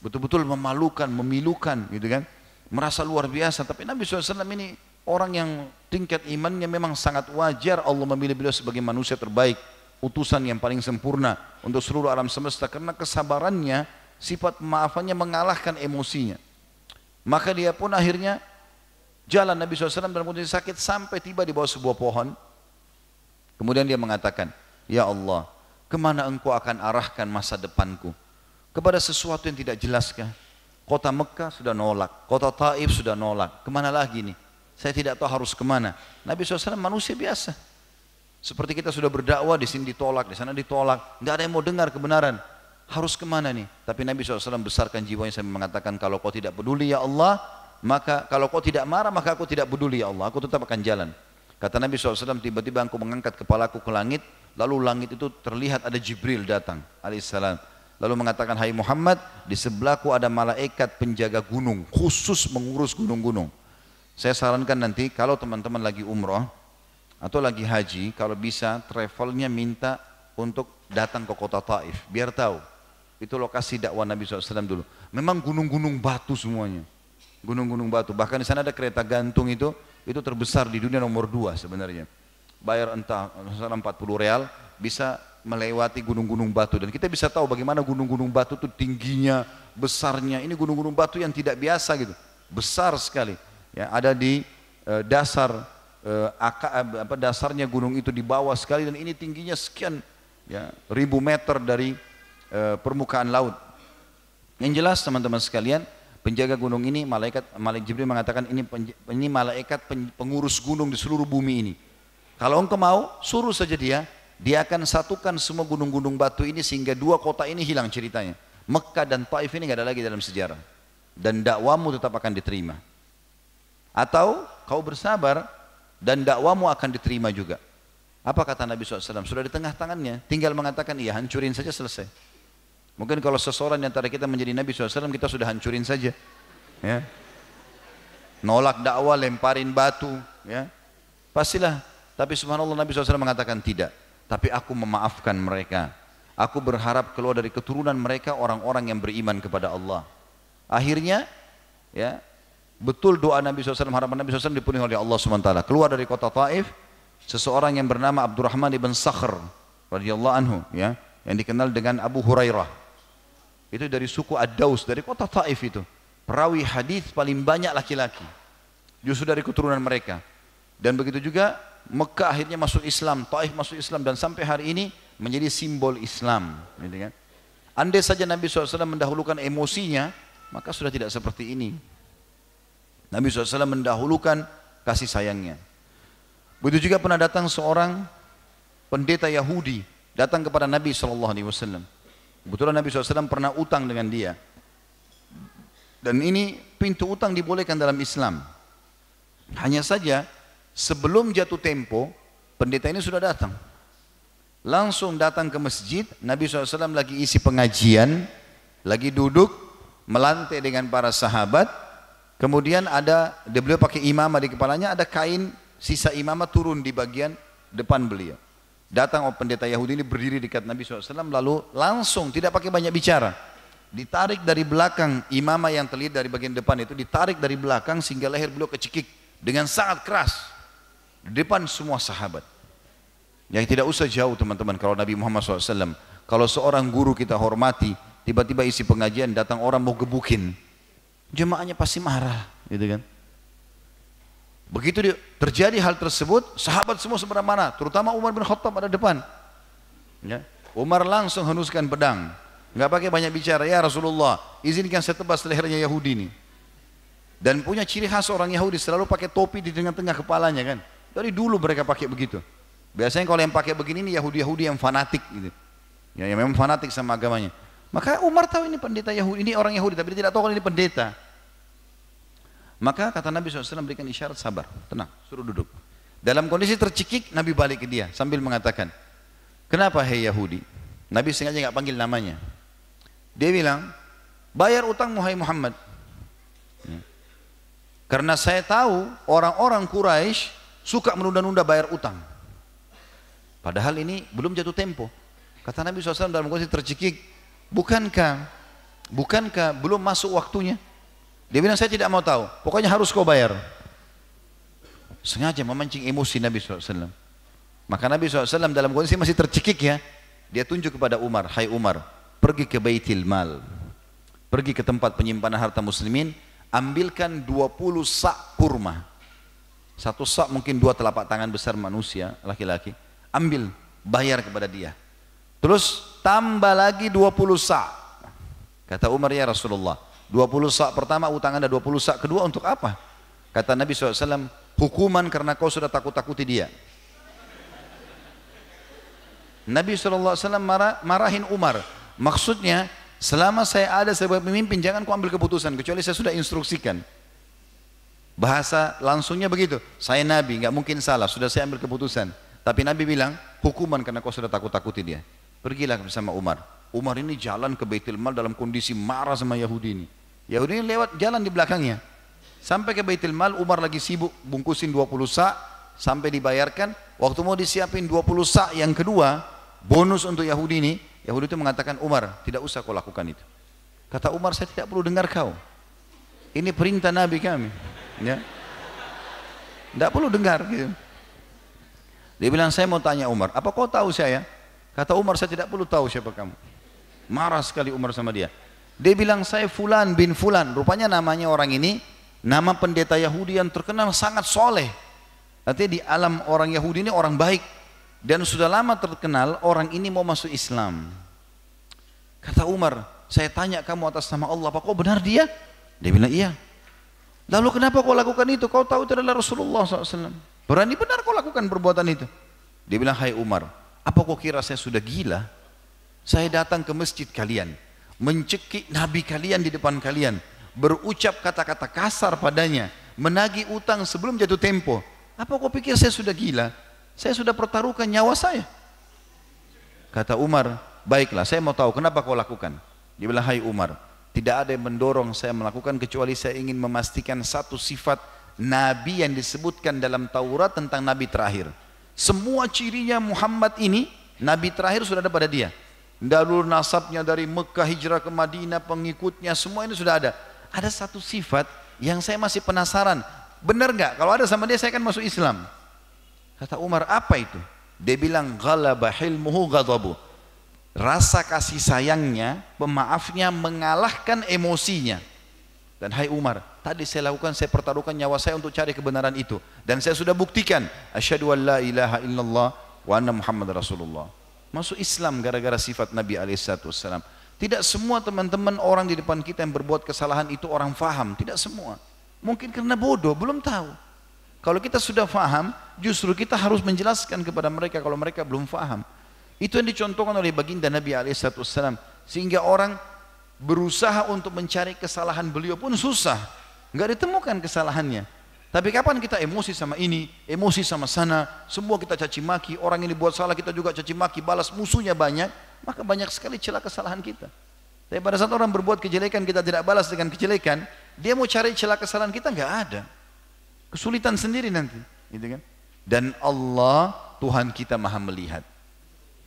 Betul-betul memalukan, memilukan gitu kan. Merasa luar biasa. Tapi Nabi SAW ini orang yang tingkat imannya memang sangat wajar. Allah memilih beliau sebagai manusia terbaik utusan yang paling sempurna untuk seluruh alam semesta. Karena kesabarannya sifat maafannya mengalahkan emosinya. Maka dia pun akhirnya jalan Nabi SAW dalam kondisi sakit sampai tiba di bawah sebuah pohon. Kemudian dia mengatakan Ya Allah ke mana engkau akan arahkan masa depanku? Kepada sesuatu yang tidak jelaskah kota Mekah sudah nolak kota Taif sudah nolak ke mana lagi nih saya tidak tahu harus ke mana Nabi SAW manusia biasa seperti kita sudah berdakwah di sini ditolak, di sana ditolak, tidak ada yang mau dengar kebenaran. Harus ke mana nih? Tapi Nabi SAW besarkan jiwanya sampai mengatakan kalau kau tidak peduli ya Allah, maka kalau kau tidak marah maka aku tidak peduli ya Allah, aku tetap akan jalan. Kata Nabi SAW tiba-tiba aku mengangkat kepalaku ke langit, lalu langit itu terlihat ada Jibril datang alaihissalam. Lalu mengatakan, Hai Muhammad, di sebelahku ada malaikat penjaga gunung, khusus mengurus gunung-gunung. Saya sarankan nanti kalau teman-teman lagi umroh atau lagi haji, kalau bisa travelnya minta untuk datang ke kota Taif, biar tahu. Itu lokasi dakwah Nabi SAW dulu. Memang gunung-gunung batu semuanya. Gunung-gunung batu. Bahkan di sana ada kereta gantung itu, itu terbesar di dunia nomor dua sebenarnya. Bayar entah 40 real, bisa melewati gunung-gunung batu. Dan kita bisa tahu bagaimana gunung-gunung batu itu tingginya, besarnya. Ini gunung-gunung batu yang tidak biasa gitu. Besar sekali. Ya, ada di uh, dasar uh, aka, apa dasarnya gunung itu di bawah sekali dan ini tingginya sekian ya, ribu meter dari uh, permukaan laut. Yang jelas teman-teman sekalian, penjaga gunung ini malaikat malaikat Jibril mengatakan ini ini malaikat pengurus gunung di seluruh bumi ini. Kalau engkau mau, suruh saja dia, dia akan satukan semua gunung-gunung batu ini sehingga dua kota ini hilang ceritanya. Mekah dan Taif ini nggak ada lagi dalam sejarah. Dan dakwamu tetap akan diterima. Atau kau bersabar dan dakwamu akan diterima juga. Apa kata Nabi SAW? Sudah di tengah tangannya, tinggal mengatakan iya hancurin saja selesai. Mungkin kalau seseorang di antara kita menjadi Nabi SAW kita sudah hancurin saja. Ya. Nolak dakwah, lemparin batu. Ya. Pastilah. Tapi subhanallah Nabi SAW mengatakan tidak. Tapi aku memaafkan mereka. Aku berharap keluar dari keturunan mereka orang-orang yang beriman kepada Allah. Akhirnya ya betul doa Nabi SAW, harapan Nabi SAW dipenuhi oleh Allah SWT. Keluar dari kota Taif, seseorang yang bernama Abdurrahman ibn Sakhr radhiyallahu anhu ya yang dikenal dengan Abu Hurairah itu dari suku Ad-Daus dari kota Taif itu perawi hadis paling banyak laki-laki justru dari keturunan mereka dan begitu juga Mekah akhirnya masuk Islam Taif masuk Islam dan sampai hari ini menjadi simbol Islam gitu kan andai saja Nabi SAW mendahulukan emosinya maka sudah tidak seperti ini Nabi SAW mendahulukan kasih sayangnya Begitu juga pernah datang seorang pendeta Yahudi datang kepada Nabi Wasallam. Kebetulan Nabi SAW pernah utang dengan dia. Dan ini pintu utang dibolehkan dalam Islam. Hanya saja sebelum jatuh tempo, pendeta ini sudah datang. Langsung datang ke masjid, Nabi SAW lagi isi pengajian, lagi duduk, melantai dengan para sahabat. Kemudian ada, beliau pakai imamah di kepalanya, ada kain sisa imamah turun di bagian depan beliau. Datang oh, pendeta Yahudi ini berdiri dekat Nabi SAW lalu langsung tidak pakai banyak bicara. Ditarik dari belakang imamah yang terlihat dari bagian depan itu ditarik dari belakang sehingga leher beliau kecekik dengan sangat keras depan semua sahabat. Yang tidak usah jauh teman-teman kalau Nabi Muhammad SAW kalau seorang guru kita hormati tiba-tiba isi pengajian datang orang mau gebukin jemaahnya pasti marah gitu kan Begitu terjadi hal tersebut, sahabat semua seberang mana, terutama Umar bin Khattab ada depan. Ya. Umar langsung henuskan pedang, nggak pakai banyak bicara. Ya Rasulullah, izinkan saya tebas lehernya Yahudi ini. Dan punya ciri khas orang Yahudi selalu pakai topi di tengah-tengah kepalanya kan. Dari dulu mereka pakai begitu. Biasanya kalau yang pakai begini ini Yahudi-Yahudi yang fanatik gitu. Ya, yang memang fanatik sama agamanya. Maka Umar tahu ini pendeta Yahudi, ini orang Yahudi, tapi dia tidak tahu kalau ini pendeta. Maka kata Nabi SAW berikan isyarat sabar, tenang, suruh duduk. Dalam kondisi tercekik, Nabi balik ke dia sambil mengatakan, kenapa hei Yahudi? Nabi sengaja nggak panggil namanya. Dia bilang, bayar utang Muhammad Muhammad. Ya. Karena saya tahu orang-orang Quraisy suka menunda-nunda bayar utang. Padahal ini belum jatuh tempo. Kata Nabi SAW dalam kondisi tercekik, bukankah, bukankah belum masuk waktunya? Dia bilang saya tidak mau tahu, pokoknya harus kau bayar. Sengaja memancing emosi Nabi SAW. Maka Nabi SAW dalam kondisi masih tercekik ya, dia tunjuk kepada Umar, Hai Umar, pergi ke Baitil Mal, pergi ke tempat penyimpanan harta muslimin, ambilkan 20 sak kurma. Satu sak mungkin dua telapak tangan besar manusia, laki-laki. Ambil, bayar kepada dia. Terus tambah lagi 20 sak. Kata Umar ya Rasulullah, 20 sak pertama utang anda 20 sak kedua untuk apa? Kata Nabi SAW, hukuman karena kau sudah takut-takuti dia. Nabi SAW marah, marahin Umar. Maksudnya, selama saya ada sebagai pemimpin, jangan kau ambil keputusan, kecuali saya sudah instruksikan. Bahasa langsungnya begitu, saya Nabi, nggak mungkin salah, sudah saya ambil keputusan. Tapi Nabi bilang, hukuman karena kau sudah takut-takuti dia. Pergilah bersama Umar. Umar ini jalan ke Baitul Mal dalam kondisi marah sama Yahudi ini. Yahudi ini lewat jalan di belakangnya. Sampai ke Baitul Mal, Umar lagi sibuk bungkusin 20 sa' sampai dibayarkan. Waktu mau disiapin 20 sa' yang kedua, bonus untuk Yahudi ini, Yahudi itu mengatakan, Umar, tidak usah kau lakukan itu. Kata Umar, saya tidak perlu dengar kau. Ini perintah Nabi kami. Ya. Tidak perlu dengar. Gitu. Dia bilang, saya mau tanya Umar, apa kau tahu saya? Kata Umar, saya tidak perlu tahu siapa kamu. Marah sekali Umar sama dia. Dia bilang, saya Fulan bin Fulan. Rupanya namanya orang ini, nama pendeta Yahudi yang terkenal sangat soleh. Artinya di alam orang Yahudi ini orang baik. Dan sudah lama terkenal orang ini mau masuk Islam. Kata Umar, saya tanya kamu atas nama Allah, apa kau benar dia? Dia bilang, iya. Lalu kenapa kau lakukan itu? Kau tahu itu adalah Rasulullah SAW. Berani benar kau lakukan perbuatan itu? Dia bilang, hai Umar, apa kau kira saya sudah gila? Saya datang ke masjid kalian, mencekik Nabi kalian di depan kalian, berucap kata-kata kasar padanya, menagih utang sebelum jatuh tempo. Apa kau pikir saya sudah gila? Saya sudah pertaruhkan nyawa saya. Kata Umar, baiklah saya mau tahu kenapa kau lakukan. Dia bilang, hai Umar, tidak ada yang mendorong saya melakukan kecuali saya ingin memastikan satu sifat nabi yang disebutkan dalam Taurat tentang nabi terakhir. Semua cirinya Muhammad ini, nabi terakhir sudah ada pada dia. Dalur nasabnya dari Mekah hijrah ke Madinah, pengikutnya, semua ini sudah ada. Ada satu sifat yang saya masih penasaran. Benar nggak? Kalau ada sama dia saya akan masuk Islam. Kata Umar, apa itu? Dia bilang, ghalaba hilmuhu ghadabu. Rasa kasih sayangnya, pemaafnya mengalahkan emosinya. Dan hai Umar, tadi saya lakukan, saya pertaruhkan nyawa saya untuk cari kebenaran itu. Dan saya sudah buktikan, asyhadu an la ilaha illallah wa anna Muhammad Rasulullah. Masuk Islam gara-gara sifat Nabi SAW. Tidak semua teman-teman orang di depan kita yang berbuat kesalahan itu orang faham. Tidak semua. Mungkin karena bodoh, belum tahu. Kalau kita sudah faham, justru kita harus menjelaskan kepada mereka kalau mereka belum faham. Itu yang dicontohkan oleh baginda Nabi SAW. Sehingga orang berusaha untuk mencari kesalahan beliau pun susah. Enggak ditemukan kesalahannya. Tapi kapan kita emosi sama ini, emosi sama sana, semua kita caci maki, orang ini buat salah kita juga caci maki, balas musuhnya banyak, maka banyak sekali celah kesalahan kita. Tapi pada saat orang berbuat kejelekan kita tidak balas dengan kejelekan, dia mau cari celah kesalahan kita enggak ada. Kesulitan sendiri nanti, gitu kan? Dan Allah Tuhan kita Maha melihat.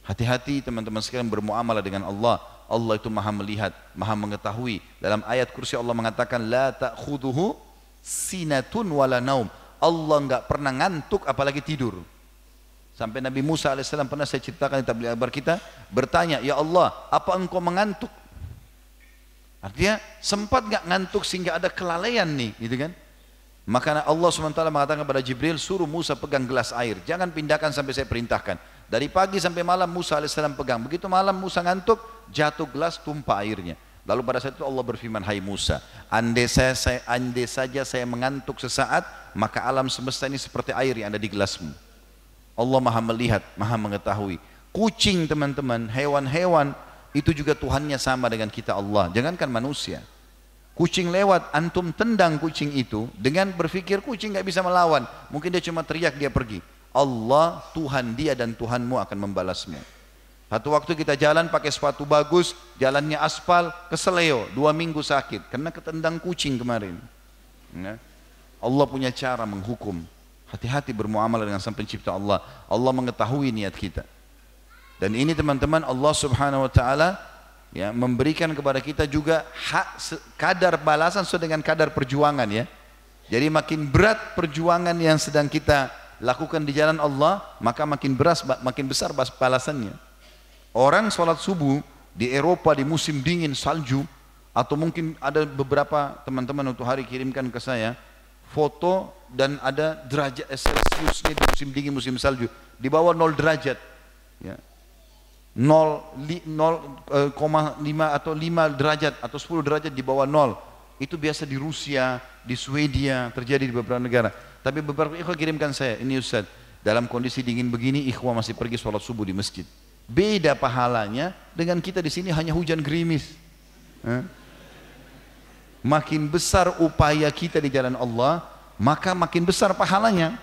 Hati-hati teman-teman sekalian bermuamalah dengan Allah. Allah itu maha melihat, maha mengetahui. Dalam ayat kursi Allah mengatakan, La ta'khuduhu sinatun wala naum. Allah enggak pernah ngantuk apalagi tidur. Sampai Nabi Musa AS pernah saya ceritakan di tabligh akbar kita, bertanya, Ya Allah, apa engkau mengantuk? Artinya sempat enggak ngantuk sehingga ada kelalaian nih, gitu kan? Maka Allah SWT mengatakan kepada Jibril, suruh Musa pegang gelas air. Jangan pindahkan sampai saya perintahkan. Dari pagi sampai malam Musa AS pegang. Begitu malam Musa ngantuk, jatuh gelas tumpah airnya. Lalu pada saat itu Allah berfirman, Hai Musa, andai, saya, saya, andai saja saya mengantuk sesaat, maka alam semesta ini seperti air yang ada di gelasmu. Allah maha melihat, maha mengetahui. Kucing teman-teman, hewan-hewan, itu juga Tuhannya sama dengan kita Allah. Jangankan manusia. Kucing lewat, antum tendang kucing itu dengan berpikir kucing nggak bisa melawan. Mungkin dia cuma teriak, dia pergi. Allah Tuhan dia dan Tuhanmu akan membalasmu. Satu waktu kita jalan pakai sepatu bagus, jalannya aspal, keseleo, dua minggu sakit, karena ketendang kucing kemarin. Ya. Allah punya cara menghukum. Hati-hati bermuamalah dengan sang pencipta Allah. Allah mengetahui niat kita. Dan ini teman-teman Allah subhanahu wa ta'ala ya, memberikan kepada kita juga hak kadar balasan sesuai dengan kadar perjuangan ya. Jadi makin berat perjuangan yang sedang kita lakukan di jalan Allah, maka makin beras, makin besar balasannya. Orang sholat subuh di Eropa di musim dingin salju, atau mungkin ada beberapa teman-teman untuk hari kirimkan ke saya foto dan ada derajat Celsiusnya di musim dingin musim salju di bawah 0 derajat ya. 0,5 eh, atau 5 derajat atau 10 derajat di bawah 0 itu biasa di Rusia, di Swedia, terjadi di beberapa negara. Tapi beberapa ikhwah kirimkan saya, ini Ustaz, dalam kondisi dingin begini ikhwah masih pergi sholat subuh di masjid. Beda pahalanya dengan kita di sini hanya hujan gerimis. Makin besar upaya kita di jalan Allah, maka makin besar pahalanya.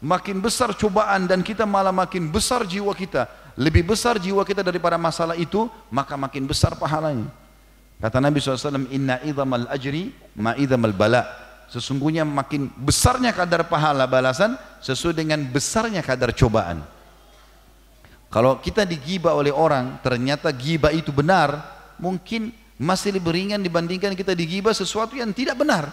Makin besar cobaan dan kita malah makin besar jiwa kita. lebih besar jiwa kita daripada masalah itu, maka makin besar pahalanya. Kata Nabi SAW, Inna idhamal ajri ma idhamal bala. Sesungguhnya makin besarnya kadar pahala balasan sesuai dengan besarnya kadar cobaan. Kalau kita digibah oleh orang, ternyata gibah itu benar, mungkin masih lebih ringan dibandingkan kita digibah sesuatu yang tidak benar.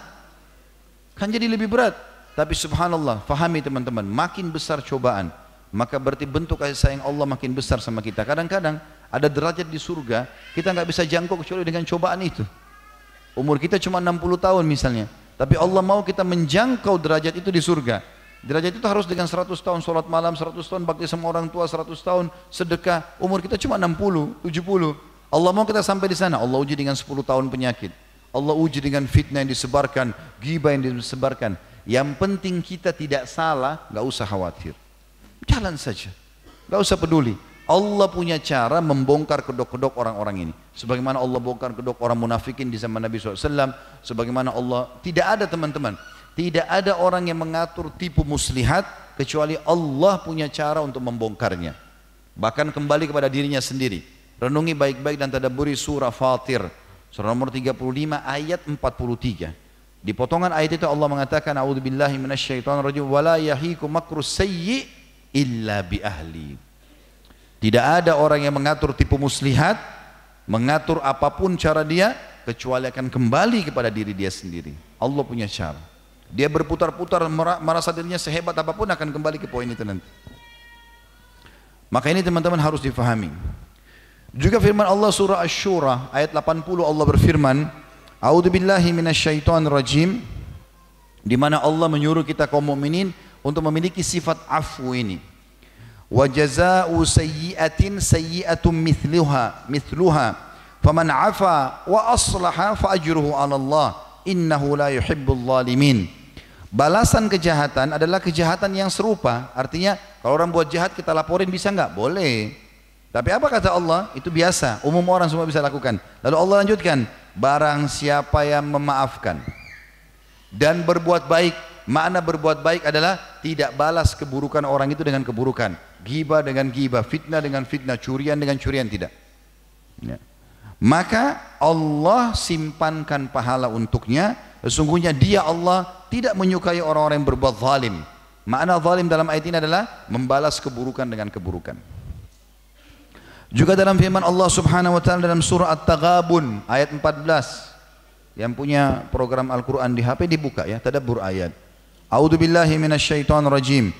Kan jadi lebih berat. Tapi subhanallah, fahami teman-teman, makin besar cobaan, maka berarti bentuk kasih sayang Allah makin besar sama kita. Kadang-kadang ada derajat di surga, kita nggak bisa jangkau kecuali dengan cobaan itu. Umur kita cuma 60 tahun misalnya, tapi Allah mau kita menjangkau derajat itu di surga. Derajat itu harus dengan 100 tahun sholat malam, 100 tahun bakti sama orang tua, 100 tahun sedekah. Umur kita cuma 60, 70. Allah mau kita sampai di sana. Allah uji dengan 10 tahun penyakit. Allah uji dengan fitnah yang disebarkan, gibah yang disebarkan. Yang penting kita tidak salah, nggak usah khawatir. Jalan saja, nggak usah peduli. Allah punya cara membongkar kedok-kedok orang-orang ini. Sebagaimana Allah bongkar kedok orang munafikin di zaman Nabi SAW. Sebagaimana Allah, tidak ada teman-teman. Tidak ada orang yang mengatur tipu muslihat kecuali Allah punya cara untuk membongkarnya. Bahkan kembali kepada dirinya sendiri. Renungi baik-baik dan tadaburi surah Fatir. Surah nomor 35 ayat 43. Di potongan ayat itu Allah mengatakan A'udzubillahi minasyaitonirrajim wala yahikum makrus sayyi illa bi ahli. Tidak ada orang yang mengatur tipu muslihat, mengatur apa pun cara dia kecuali akan kembali kepada diri dia sendiri. Allah punya cara. Dia berputar-putar merasa dirinya sehebat apa pun akan kembali ke poin itu nanti. Maka ini teman-teman harus difahami. Juga firman Allah surah Asy-Syura ayat 80 Allah berfirman, A'udzu billahi minasyaitonir rajim di mana Allah menyuruh kita kaum mukminin untuk memiliki sifat afu ini. Wa jazaa'u sayyi'atin sayyi'atun mithluha mithluha faman 'afa wa aslaha fa ajruhu 'ala Allah innahu la yuhibbul zalimin. Balasan kejahatan adalah kejahatan yang serupa. Artinya kalau orang buat jahat kita laporin bisa nggak? Boleh. Tapi apa kata Allah? Itu biasa. Umum orang semua bisa lakukan. Lalu Allah lanjutkan. Barang siapa yang memaafkan dan berbuat baik. Makna berbuat baik adalah tidak balas keburukan orang itu dengan keburukan. Gibah dengan gibah, fitnah dengan fitnah, curian dengan curian tidak. Ya. Maka Allah simpankan pahala untuknya. Sesungguhnya dia Allah tidak menyukai orang-orang yang berbuat zalim. Makna zalim dalam ayat ini adalah membalas keburukan dengan keburukan. Juga dalam firman Allah subhanahu wa ta'ala dalam surah At-Taghabun ayat 14 yang punya program Al-Quran di HP dibuka ya tadabbur ayat. A'udhu billahi rajim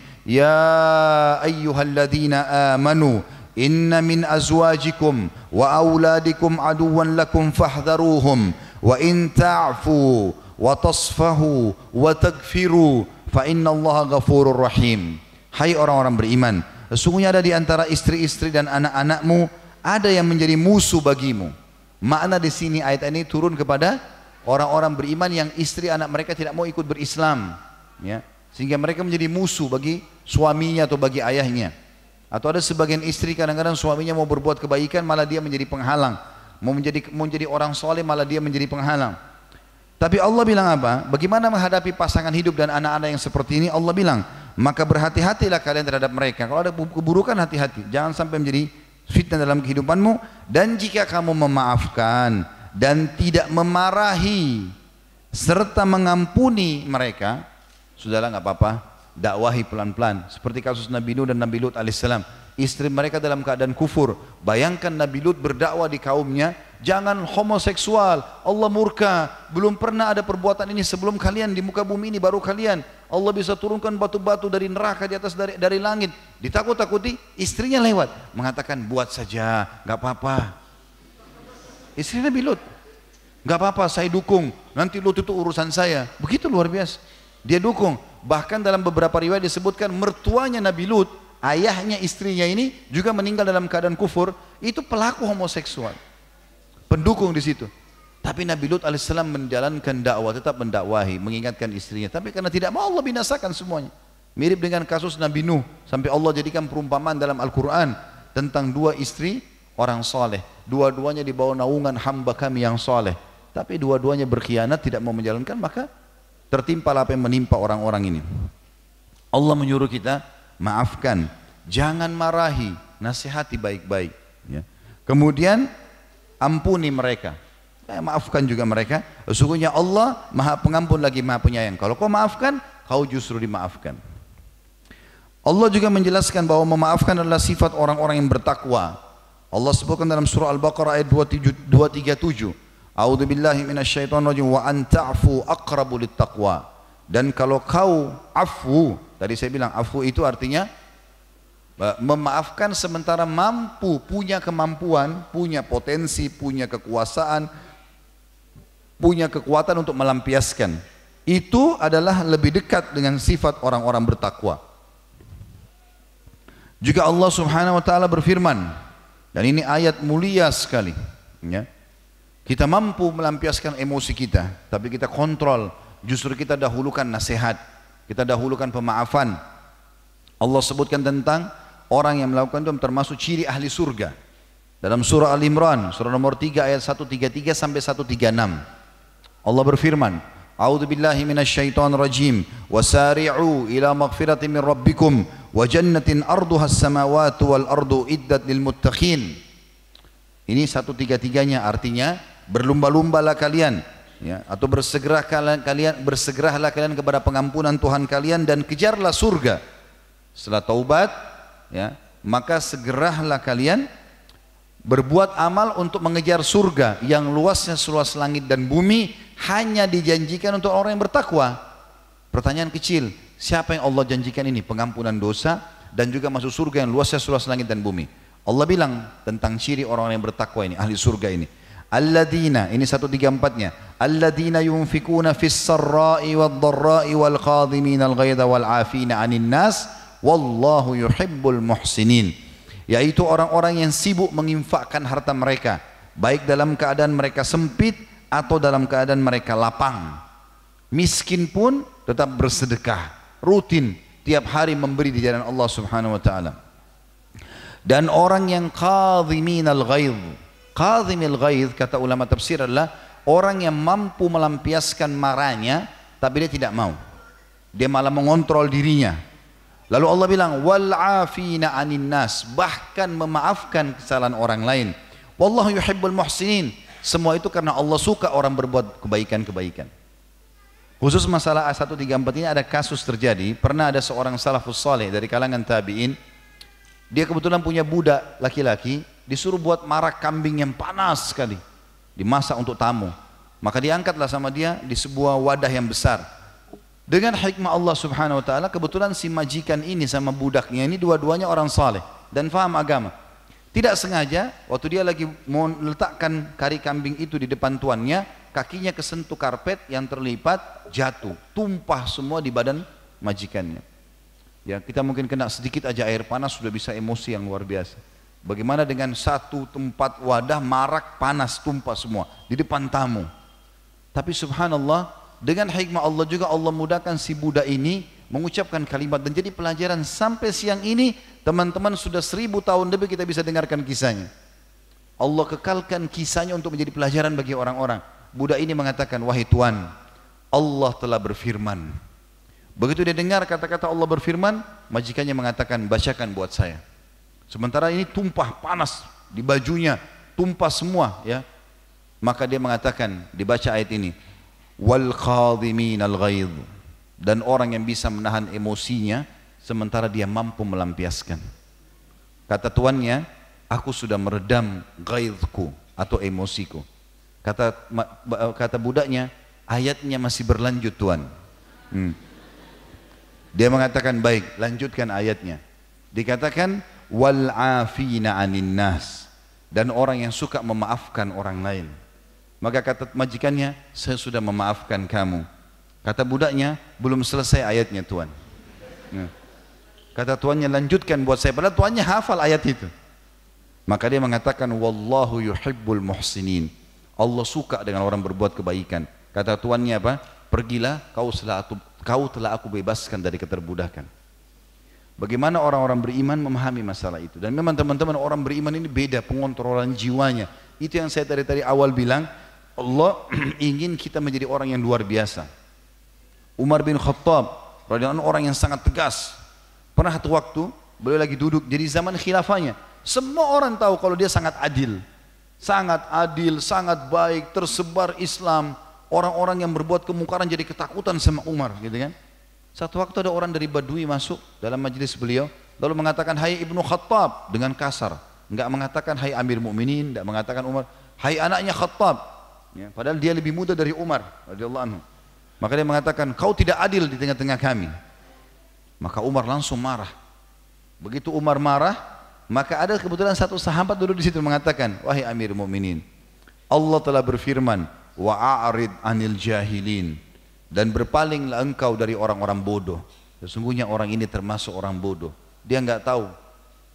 Min azwajikum wa auladikum aduwan lakum fahdharuhum wa in ta'fu wa tasfahu wa tagfiru fa inna Allah ghafurur rahim. Hai orang-orang beriman sesungguhnya ada di antara istri-istri dan anak-anakmu ada yang menjadi musuh bagimu. Makna di sini ayat ini turun kepada orang-orang beriman yang istri anak mereka tidak mau ikut berislam ya. Sehingga mereka menjadi musuh bagi suaminya atau bagi ayahnya atau ada sebagian istri kadang-kadang suaminya mau berbuat kebaikan malah dia menjadi penghalang. Mau menjadi mau menjadi orang soleh malah dia menjadi penghalang. Tapi Allah bilang apa? Bagaimana menghadapi pasangan hidup dan anak-anak yang seperti ini? Allah bilang, maka berhati-hatilah kalian terhadap mereka. Kalau ada keburukan hati-hati. Jangan sampai menjadi fitnah dalam kehidupanmu. Dan jika kamu memaafkan dan tidak memarahi serta mengampuni mereka, sudahlah nggak apa-apa dakwahi pelan-pelan. Seperti kasus Nabi Nuh dan Nabi Lut alaihissalam. Istri mereka dalam keadaan kufur. Bayangkan Nabi Lut berdakwah di kaumnya. Jangan homoseksual. Allah murka. Belum pernah ada perbuatan ini sebelum kalian. Di muka bumi ini baru kalian. Allah bisa turunkan batu-batu dari neraka di atas dari, dari langit. Ditakut-takuti istrinya lewat. Mengatakan buat saja. Nggak apa-apa. Istri Nabi Lut nggak apa-apa saya dukung. Nanti Lut itu urusan saya. Begitu luar biasa. Dia dukung. Bahkan dalam beberapa riwayat disebutkan mertuanya Nabi Lut, ayahnya istrinya ini juga meninggal dalam keadaan kufur, itu pelaku homoseksual. Pendukung di situ. Tapi Nabi Lut alaihissalam menjalankan dakwah, tetap mendakwahi, mengingatkan istrinya. Tapi karena tidak mau Allah binasakan semuanya. Mirip dengan kasus Nabi Nuh, sampai Allah jadikan perumpamaan dalam Al-Quran tentang dua istri orang soleh. Dua-duanya di bawah naungan hamba kami yang soleh. Tapi dua-duanya berkhianat, tidak mau menjalankan, maka tertimpa apa yang menimpa orang-orang ini. Allah menyuruh kita maafkan, jangan marahi, nasihati baik-baik. Ya. Kemudian ampuni mereka. Eh, maafkan juga mereka. Sesungguhnya Allah maha pengampun lagi maha penyayang. Kalau kau maafkan, kau justru dimaafkan. Allah juga menjelaskan bahwa memaafkan adalah sifat orang-orang yang bertakwa. Allah sebutkan dalam surah Al-Baqarah ayat 237. A'udzu billahi minasyaitonir rajim wa an ta'fu aqrabu littaqwa. Dan kalau kau afu, tadi saya bilang afu itu artinya memaafkan sementara mampu, punya kemampuan, punya potensi, punya kekuasaan, punya kekuatan untuk melampiaskan. Itu adalah lebih dekat dengan sifat orang-orang bertakwa. Juga Allah Subhanahu wa taala berfirman dan ini ayat mulia sekali, ya. Kita mampu melampiaskan emosi kita, tapi kita kontrol. Justru kita dahulukan nasihat, kita dahulukan pemaafan. Allah sebutkan tentang orang yang melakukan itu termasuk ciri ahli surga. Dalam surah Al-Imran, surah nomor 3 ayat 133 sampai 136. Allah berfirman, A'udzu billahi minasyaitonir rajim. Wasari'u ila maghfiratin min rabbikum wa jannatin arduha as-samawati wal ardu iddat lil muttaqin. Ini satu tiga tiganya artinya berlumba-lumbalah kalian ya atau bersegera kalian bersegeralah kalian kepada pengampunan Tuhan kalian dan kejarlah surga. Setelah taubat ya maka segeralah kalian berbuat amal untuk mengejar surga yang luasnya seluas langit dan bumi hanya dijanjikan untuk orang yang bertakwa. Pertanyaan kecil, siapa yang Allah janjikan ini? Pengampunan dosa dan juga masuk surga yang luasnya seluas langit dan bumi. Allah bilang tentang ciri orang yang bertakwa ini, ahli surga ini. Alladina, ini satu tiga empatnya. Alladina yunfikuna fis sarra'i wal dharra'i wal qadhimin al ghaidha wal afina anin nas. Wallahu yuhibbul muhsinin yaitu orang-orang yang sibuk menginfakkan harta mereka baik dalam keadaan mereka sempit atau dalam keadaan mereka lapang miskin pun tetap bersedekah rutin tiap hari memberi di jalan Allah Subhanahu wa taala dan orang yang qadhimin al-ghaidh qadhimil ghaidh kata ulama tafsir adalah orang yang mampu melampiaskan marahnya tapi dia tidak mau dia malah mengontrol dirinya Lalu Allah bilang wal afina anin nas bahkan memaafkan kesalahan orang lain. Wallahu yuhibbul muhsinin. Semua itu karena Allah suka orang berbuat kebaikan-kebaikan. Khusus masalah A134 ini ada kasus terjadi. Pernah ada seorang salafus saleh dari kalangan tabi'in. Dia kebetulan punya budak laki-laki. Disuruh buat marak kambing yang panas sekali. Dimasak untuk tamu. Maka diangkatlah sama dia di sebuah wadah yang besar. Dengan hikmah Allah subhanahu wa ta'ala kebetulan si majikan ini sama budaknya ini dua-duanya orang saleh dan faham agama. Tidak sengaja waktu dia lagi mau letakkan kari kambing itu di depan tuannya, kakinya kesentuh karpet yang terlipat jatuh, tumpah semua di badan majikannya. Ya, kita mungkin kena sedikit aja air panas sudah bisa emosi yang luar biasa. Bagaimana dengan satu tempat wadah marak panas tumpah semua di depan tamu. Tapi subhanallah dengan hikmah Allah juga Allah mudahkan si budak ini mengucapkan kalimat dan jadi pelajaran sampai siang ini teman-teman sudah seribu tahun lebih kita bisa dengarkan kisahnya. Allah kekalkan kisahnya untuk menjadi pelajaran bagi orang-orang. Budak ini mengatakan, wahai Tuhan, Allah telah berfirman. Begitu dia dengar kata-kata Allah berfirman, majikannya mengatakan, bacakan buat saya. Sementara ini tumpah panas di bajunya, tumpah semua ya. Maka dia mengatakan, dibaca ayat ini, wal al dan orang yang bisa menahan emosinya sementara dia mampu melampiaskan. Kata tuannya aku sudah meredam ghaidhku atau emosiku. Kata kata budaknya ayatnya masih berlanjut tuan. Hmm. dia mengatakan baik lanjutkan ayatnya. Dikatakan wal afina nas dan orang yang suka memaafkan orang lain maka kata majikannya, saya sudah memaafkan kamu. Kata budaknya, belum selesai ayatnya Tuhan. Ya. Kata tuannya, lanjutkan buat saya. Padahal tuannya hafal ayat itu. Maka dia mengatakan, Wallahu yuhibbul muhsinin. Allah suka dengan orang berbuat kebaikan. Kata tuannya apa? Pergilah, kau telah aku, kau telah aku bebaskan dari keterbudakan. Bagaimana orang-orang beriman memahami masalah itu. Dan memang teman-teman orang beriman ini beda pengontrolan jiwanya. Itu yang saya tadi tadi awal bilang, Allah ingin kita menjadi orang yang luar biasa. Umar bin Khattab radhiyallahu orang yang sangat tegas. Pernah satu waktu beliau lagi duduk jadi zaman khilafahnya semua orang tahu kalau dia sangat adil sangat adil sangat baik tersebar Islam orang-orang yang berbuat kemungkaran jadi ketakutan sama Umar gitu kan satu waktu ada orang dari Badui masuk dalam majelis beliau, lalu mengatakan, Hai Ibnu Khattab dengan kasar. Enggak mengatakan Hai Amir Mukminin, enggak mengatakan Umar, Hai anaknya Khattab. Ya, padahal dia lebih muda dari Umar anhu. Maka dia mengatakan, kau tidak adil di tengah-tengah kami. Maka Umar langsung marah. Begitu Umar marah, maka ada kebetulan satu sahabat dulu di situ mengatakan, wahai Amir Mukminin, Allah telah berfirman, wa a'rid anil jahilin dan berpalinglah engkau dari orang-orang bodoh. Sesungguhnya orang ini termasuk orang bodoh. Dia enggak tahu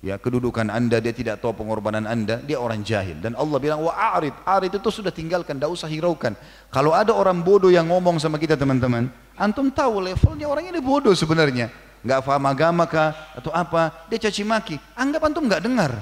ya kedudukan anda, dia tidak tahu pengorbanan anda, dia orang jahil. Dan Allah bilang wa arid, arid itu sudah tinggalkan, tidak usah hiraukan. Kalau ada orang bodoh yang ngomong sama kita teman-teman, antum tahu levelnya orang ini bodoh sebenarnya. Enggak paham agama kah atau apa, dia caci maki. Anggap antum enggak dengar.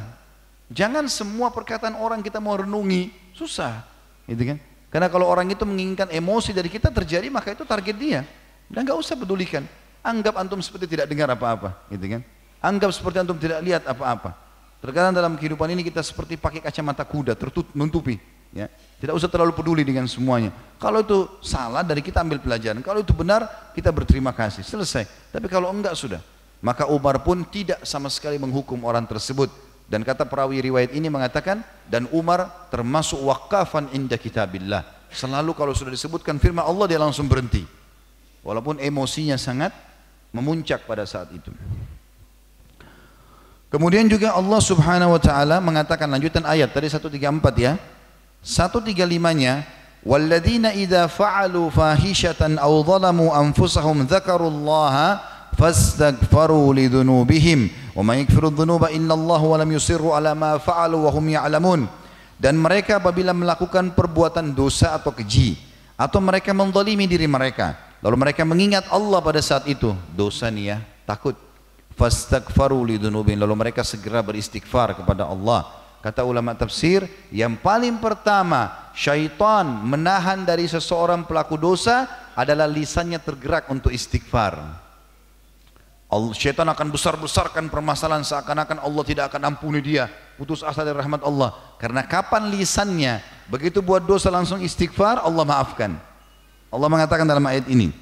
Jangan semua perkataan orang kita mau renungi, susah. Gitu kan? Karena kalau orang itu menginginkan emosi dari kita terjadi, maka itu target dia. Dan nggak usah pedulikan. Anggap antum seperti tidak dengar apa-apa, gitu kan? Anggap seperti antum tidak lihat apa-apa. Terkadang dalam kehidupan ini kita seperti pakai kacamata kuda, tertutup, menutupi. Ya. Tidak usah terlalu peduli dengan semuanya. Kalau itu salah dari kita ambil pelajaran. Kalau itu benar kita berterima kasih. Selesai. Tapi kalau enggak sudah. Maka Umar pun tidak sama sekali menghukum orang tersebut. Dan kata perawi riwayat ini mengatakan dan Umar termasuk wakafan inda kitabillah. Selalu kalau sudah disebutkan firman Allah dia langsung berhenti. Walaupun emosinya sangat memuncak pada saat itu. Kemudian juga Allah Subhanahu wa taala mengatakan lanjutan ayat tadi 134 ya. 135-nya walladzina idza fa'alu fahishatan aw zalamu anfusahum فاستغفروا لذنوبهم وما يغفر الذنوب إلا الله ولم يصروا على ما فعلوا وهم يعلمون dan mereka apabila melakukan perbuatan dosa atau keji atau mereka mendolimi diri mereka lalu mereka mengingat Allah pada saat itu dosa nih ya takut fastaghfaru lidunubin lalu mereka segera beristighfar kepada Allah kata ulama tafsir yang paling pertama syaitan menahan dari seseorang pelaku dosa adalah lisannya tergerak untuk istighfar Allah, syaitan akan besar-besarkan permasalahan seakan-akan Allah tidak akan ampuni dia. Putus asa dari rahmat Allah. Karena kapan lisannya begitu buat dosa langsung istighfar Allah maafkan. Allah mengatakan dalam ayat ini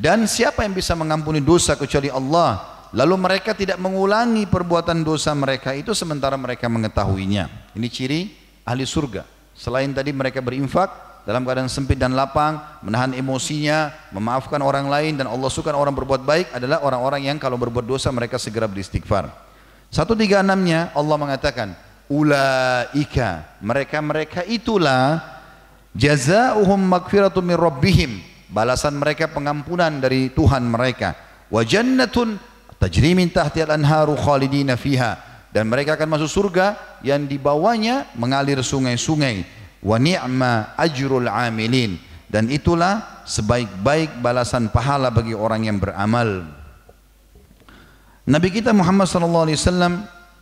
dan siapa yang bisa mengampuni dosa kecuali Allah? Lalu mereka tidak mengulangi perbuatan dosa mereka itu sementara mereka mengetahuinya. Ini ciri ahli surga. Selain tadi mereka berinfak dalam keadaan sempit dan lapang, menahan emosinya, memaafkan orang lain dan Allah suka orang berbuat baik adalah orang-orang yang kalau berbuat dosa mereka segera beristighfar. 136-nya Allah mengatakan, ulaika mereka-mereka itulah jazaohum magfiratun min rabbihim balasan mereka pengampunan dari Tuhan mereka wa jannatun tajri min tahtihal anharu khalidina fiha dan mereka akan masuk surga yang di bawahnya mengalir sungai-sungai wa ni'ma ajrul amilin dan itulah sebaik-baik balasan pahala bagi orang yang beramal. Nabi kita Muhammad sallallahu alaihi wasallam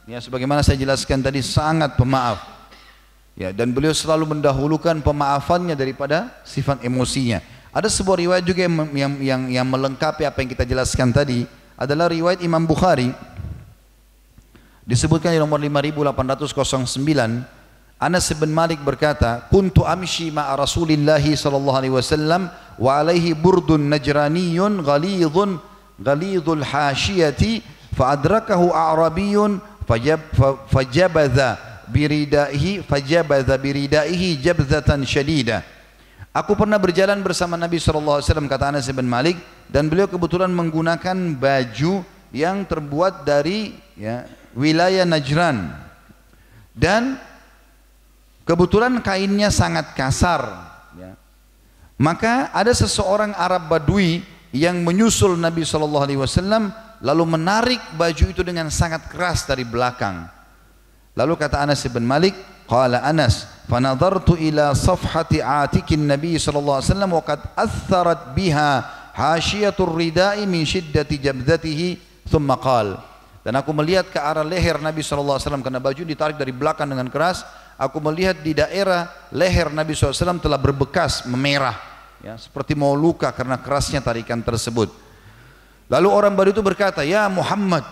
ya sebagaimana saya jelaskan tadi sangat pemaaf. Ya dan beliau selalu mendahulukan pemaafannya daripada sifat emosinya. Ada sebuah riwayat juga yang yang yang, yang melengkapi apa yang kita jelaskan tadi adalah riwayat Imam Bukhari disebutkan di nomor 5809 Anas bin Malik berkata, "Kuntu amshi ma'a Rasulillah sallallahu alaihi wasallam wa alaihi burdun najraniyun ghalidhun ghalidhul hashiyati fa adrakahu a'rabiyyun fajab fajabadha biridaihi fajabadha biridaihi jabzatan shadida." Aku pernah berjalan bersama Nabi sallallahu alaihi wasallam kata Anas bin Malik dan beliau kebetulan menggunakan baju yang terbuat dari ya, wilayah Najran dan Kebetulan kainnya sangat kasar. Ya. Maka ada seseorang Arab Badui yang menyusul Nabi Shallallahu Alaihi Wasallam lalu menarik baju itu dengan sangat keras dari belakang. Lalu kata Anas bin Malik, qala Anas, fanadartu ila safhati atikin Nabi sallallahu alaihi wasallam wa qad atharat biha hasyiyatur ridai min shiddati jabdatihi thumma qala dan aku melihat ke arah leher Nabi sallallahu alaihi wasallam karena baju ditarik dari belakang dengan keras aku melihat di daerah leher Nabi SAW telah berbekas memerah ya, seperti mau luka karena kerasnya tarikan tersebut lalu orang baru itu berkata ya Muhammad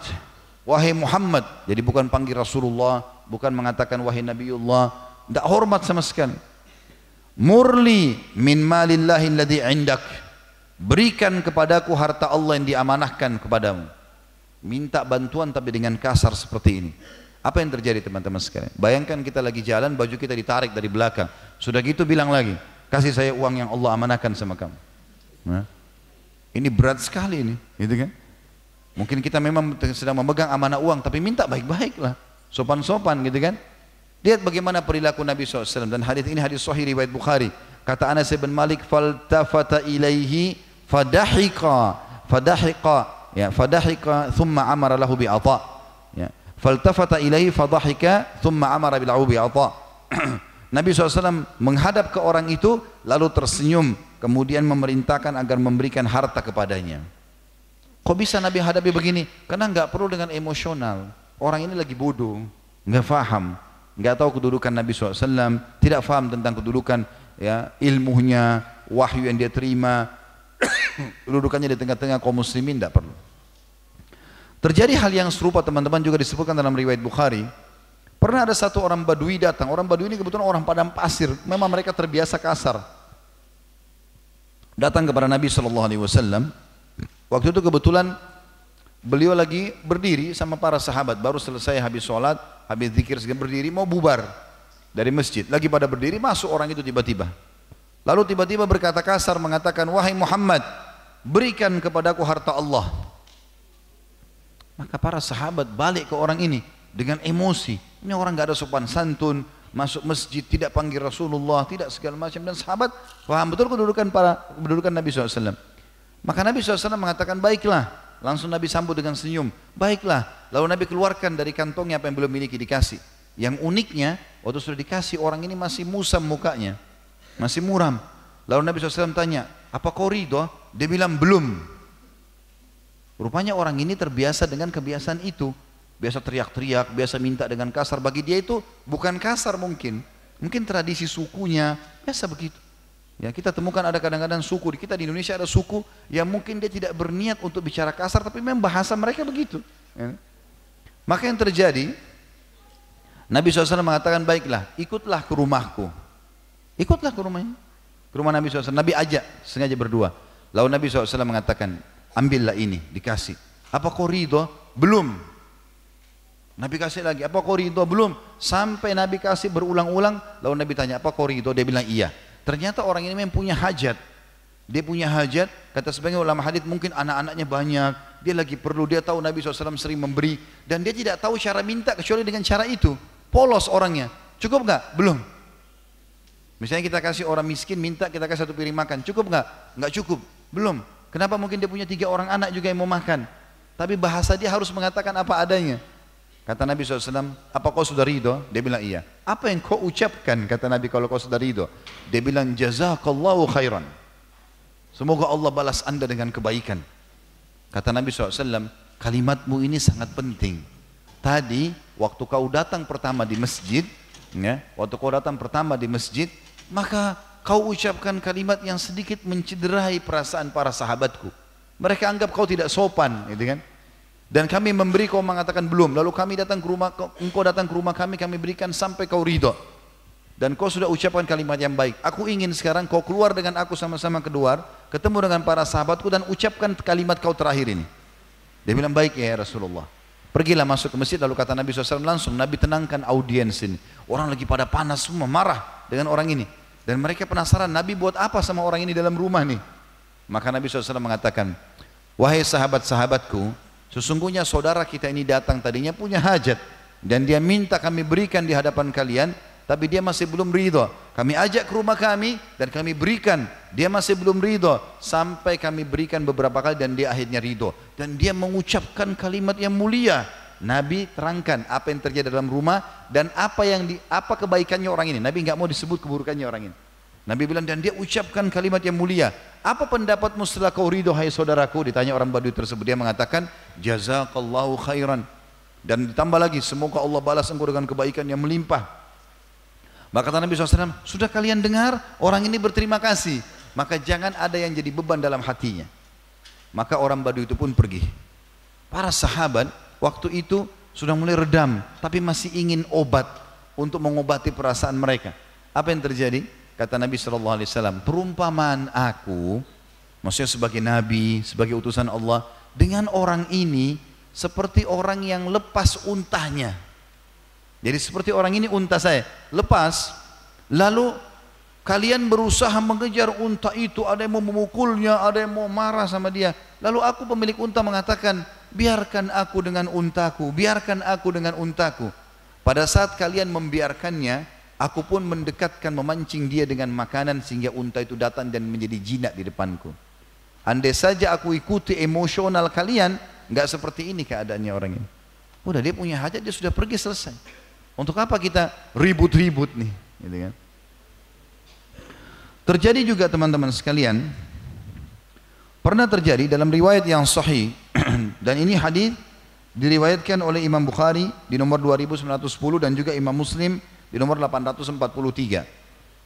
Wahai Muhammad, jadi bukan panggil Rasulullah, bukan mengatakan wahai Nabiullah, tidak hormat sama sekali. Murli min malillahi alladhi indak. Berikan kepadaku harta Allah yang diamanahkan kepadamu. Minta bantuan tapi dengan kasar seperti ini. Apa yang terjadi teman-teman sekalian? Bayangkan kita lagi jalan, baju kita ditarik dari belakang. Sudah gitu bilang lagi, kasih saya uang yang Allah amanahkan sama kamu. Nah, ini berat sekali ini, gitu kan? Mungkin kita memang sedang memegang amanah uang, tapi minta baik-baik lah. Sopan-sopan gitu kan. Lihat bagaimana perilaku Nabi SAW. Dan hadis ini hadis sahih riwayat Bukhari. Kata Anas bin Malik, faltafata ilaihi fadahika, fadahika, ya, fadahika, thumma amara lahu bi'ata. Faltafata ilaihi fadahika, thumma amara lahu bi'ata. Nabi SAW menghadap ke orang itu, lalu tersenyum, kemudian memerintahkan agar memberikan harta kepadanya. Kok bisa Nabi hadapi begini? Karena nggak perlu dengan emosional. Orang ini lagi bodoh, nggak faham, nggak tahu kedudukan Nabi SAW, tidak faham tentang kedudukan ya ilmunya, wahyu yang dia terima, kedudukannya di tengah-tengah kaum muslimin tidak perlu. Terjadi hal yang serupa teman-teman juga disebutkan dalam riwayat Bukhari. Pernah ada satu orang Badui datang. Orang Badui ini kebetulan orang padang pasir. Memang mereka terbiasa kasar. Datang kepada Nabi SAW Waktu itu kebetulan beliau lagi berdiri sama para sahabat, baru selesai habis sholat, habis zikir berdiri, mau bubar dari masjid. Lagi pada berdiri, masuk orang itu tiba-tiba. Lalu tiba-tiba berkata kasar mengatakan, wahai Muhammad, berikan kepadaku harta Allah. Maka para sahabat balik ke orang ini dengan emosi. Ini orang nggak ada sopan santun, masuk masjid tidak panggil Rasulullah, tidak segala macam dan sahabat paham betul kedudukan para kedudukan Nabi SAW. Maka Nabi SAW mengatakan baiklah. Langsung Nabi sambut dengan senyum. Baiklah. Lalu Nabi keluarkan dari kantongnya apa yang belum miliki dikasih. Yang uniknya waktu sudah dikasih orang ini masih musam mukanya. Masih muram. Lalu Nabi SAW tanya, apa kau ridho? Dia bilang belum. Rupanya orang ini terbiasa dengan kebiasaan itu. Biasa teriak-teriak, biasa minta dengan kasar. Bagi dia itu bukan kasar mungkin. Mungkin tradisi sukunya, biasa begitu. Ya, kita temukan ada kadang-kadang suku di kita di Indonesia ada suku yang mungkin dia tidak berniat untuk bicara kasar tapi memang bahasa mereka begitu. Ya. Maka yang terjadi Nabi SAW mengatakan baiklah ikutlah ke rumahku. Ikutlah ke rumahnya. Ke rumah Nabi SAW. Nabi ajak sengaja berdua. Lalu Nabi SAW mengatakan ambillah ini dikasih. Apa kau ridho? Belum. Nabi kasih lagi. Apa kau ridho? Belum. Sampai Nabi kasih berulang-ulang. Lalu Nabi tanya apa kau ridho? Dia bilang iya. Ternyata orang ini memang punya hajat. Dia punya hajat, kata sebagian ulama hadis mungkin anak-anaknya banyak, dia lagi perlu, dia tahu Nabi SAW sering memberi, dan dia tidak tahu cara minta kecuali dengan cara itu. Polos orangnya. Cukup nggak? Belum. Misalnya kita kasih orang miskin minta kita kasih satu piring makan, cukup nggak? Nggak cukup. Belum. Kenapa mungkin dia punya tiga orang anak juga yang mau makan? Tapi bahasa dia harus mengatakan apa adanya. Kata Nabi SAW, apa kau sudah ridho? Dia bilang iya. Apa yang kau ucapkan? Kata Nabi kalau kau sudah ridho. Dia bilang jazakallahu khairan. Semoga Allah balas anda dengan kebaikan. Kata Nabi SAW, kalimatmu ini sangat penting. Tadi waktu kau datang pertama di masjid, ya, waktu kau datang pertama di masjid, maka kau ucapkan kalimat yang sedikit mencederai perasaan para sahabatku. Mereka anggap kau tidak sopan, gitu kan? Dan kami memberi kau mengatakan belum. Lalu kami datang ke rumah, engkau datang ke rumah kami, kami berikan sampai kau ridho. Dan kau sudah ucapkan kalimat yang baik. Aku ingin sekarang kau keluar dengan aku sama-sama keluar, ketemu dengan para sahabatku dan ucapkan kalimat kau terakhir ini. Dia bilang baik ya Rasulullah. Pergilah masuk ke masjid lalu kata Nabi SAW langsung Nabi tenangkan audiens ini. Orang lagi pada panas semua marah dengan orang ini. Dan mereka penasaran Nabi buat apa sama orang ini dalam rumah nih. Maka Nabi SAW mengatakan, Wahai sahabat-sahabatku, Sesungguhnya saudara kita ini datang tadinya punya hajat dan dia minta kami berikan di hadapan kalian tapi dia masih belum ridho. Kami ajak ke rumah kami dan kami berikan. Dia masih belum ridho sampai kami berikan beberapa kali dan dia akhirnya ridho. Dan dia mengucapkan kalimat yang mulia. Nabi terangkan apa yang terjadi dalam rumah dan apa yang di, apa kebaikannya orang ini. Nabi nggak mau disebut keburukannya orang ini. Nabi bilang dan dia ucapkan kalimat yang mulia. Apa pendapatmu setelah kau ridho hai saudaraku? Ditanya orang Badui tersebut. Dia mengatakan jazakallahu khairan. Dan ditambah lagi semoga Allah balas engkau dengan kebaikan yang melimpah. Maka kata Nabi SAW, sudah kalian dengar orang ini berterima kasih. Maka jangan ada yang jadi beban dalam hatinya. Maka orang Badui itu pun pergi. Para sahabat waktu itu sudah mulai redam, tapi masih ingin obat untuk mengobati perasaan mereka. Apa yang terjadi? Kata Nabi Shallallahu Alaihi Wasallam, perumpamaan aku, maksudnya sebagai Nabi, sebagai utusan Allah, dengan orang ini seperti orang yang lepas untahnya. Jadi seperti orang ini unta saya, lepas, lalu kalian berusaha mengejar unta itu, ada yang mau memukulnya, ada yang mau marah sama dia. Lalu aku pemilik unta mengatakan, biarkan aku dengan untaku, biarkan aku dengan untaku. Pada saat kalian membiarkannya, aku pun mendekatkan memancing dia dengan makanan sehingga unta itu datang dan menjadi jinak di depanku. Andai saja aku ikuti emosional kalian, nggak seperti ini keadaannya orang ini. Udah dia punya hajat dia sudah pergi selesai. Untuk apa kita ribut-ribut nih, gitu kan? Terjadi juga teman-teman sekalian, pernah terjadi dalam riwayat yang sahih dan ini hadis diriwayatkan oleh Imam Bukhari di nomor 2910 dan juga Imam Muslim di nomor 843.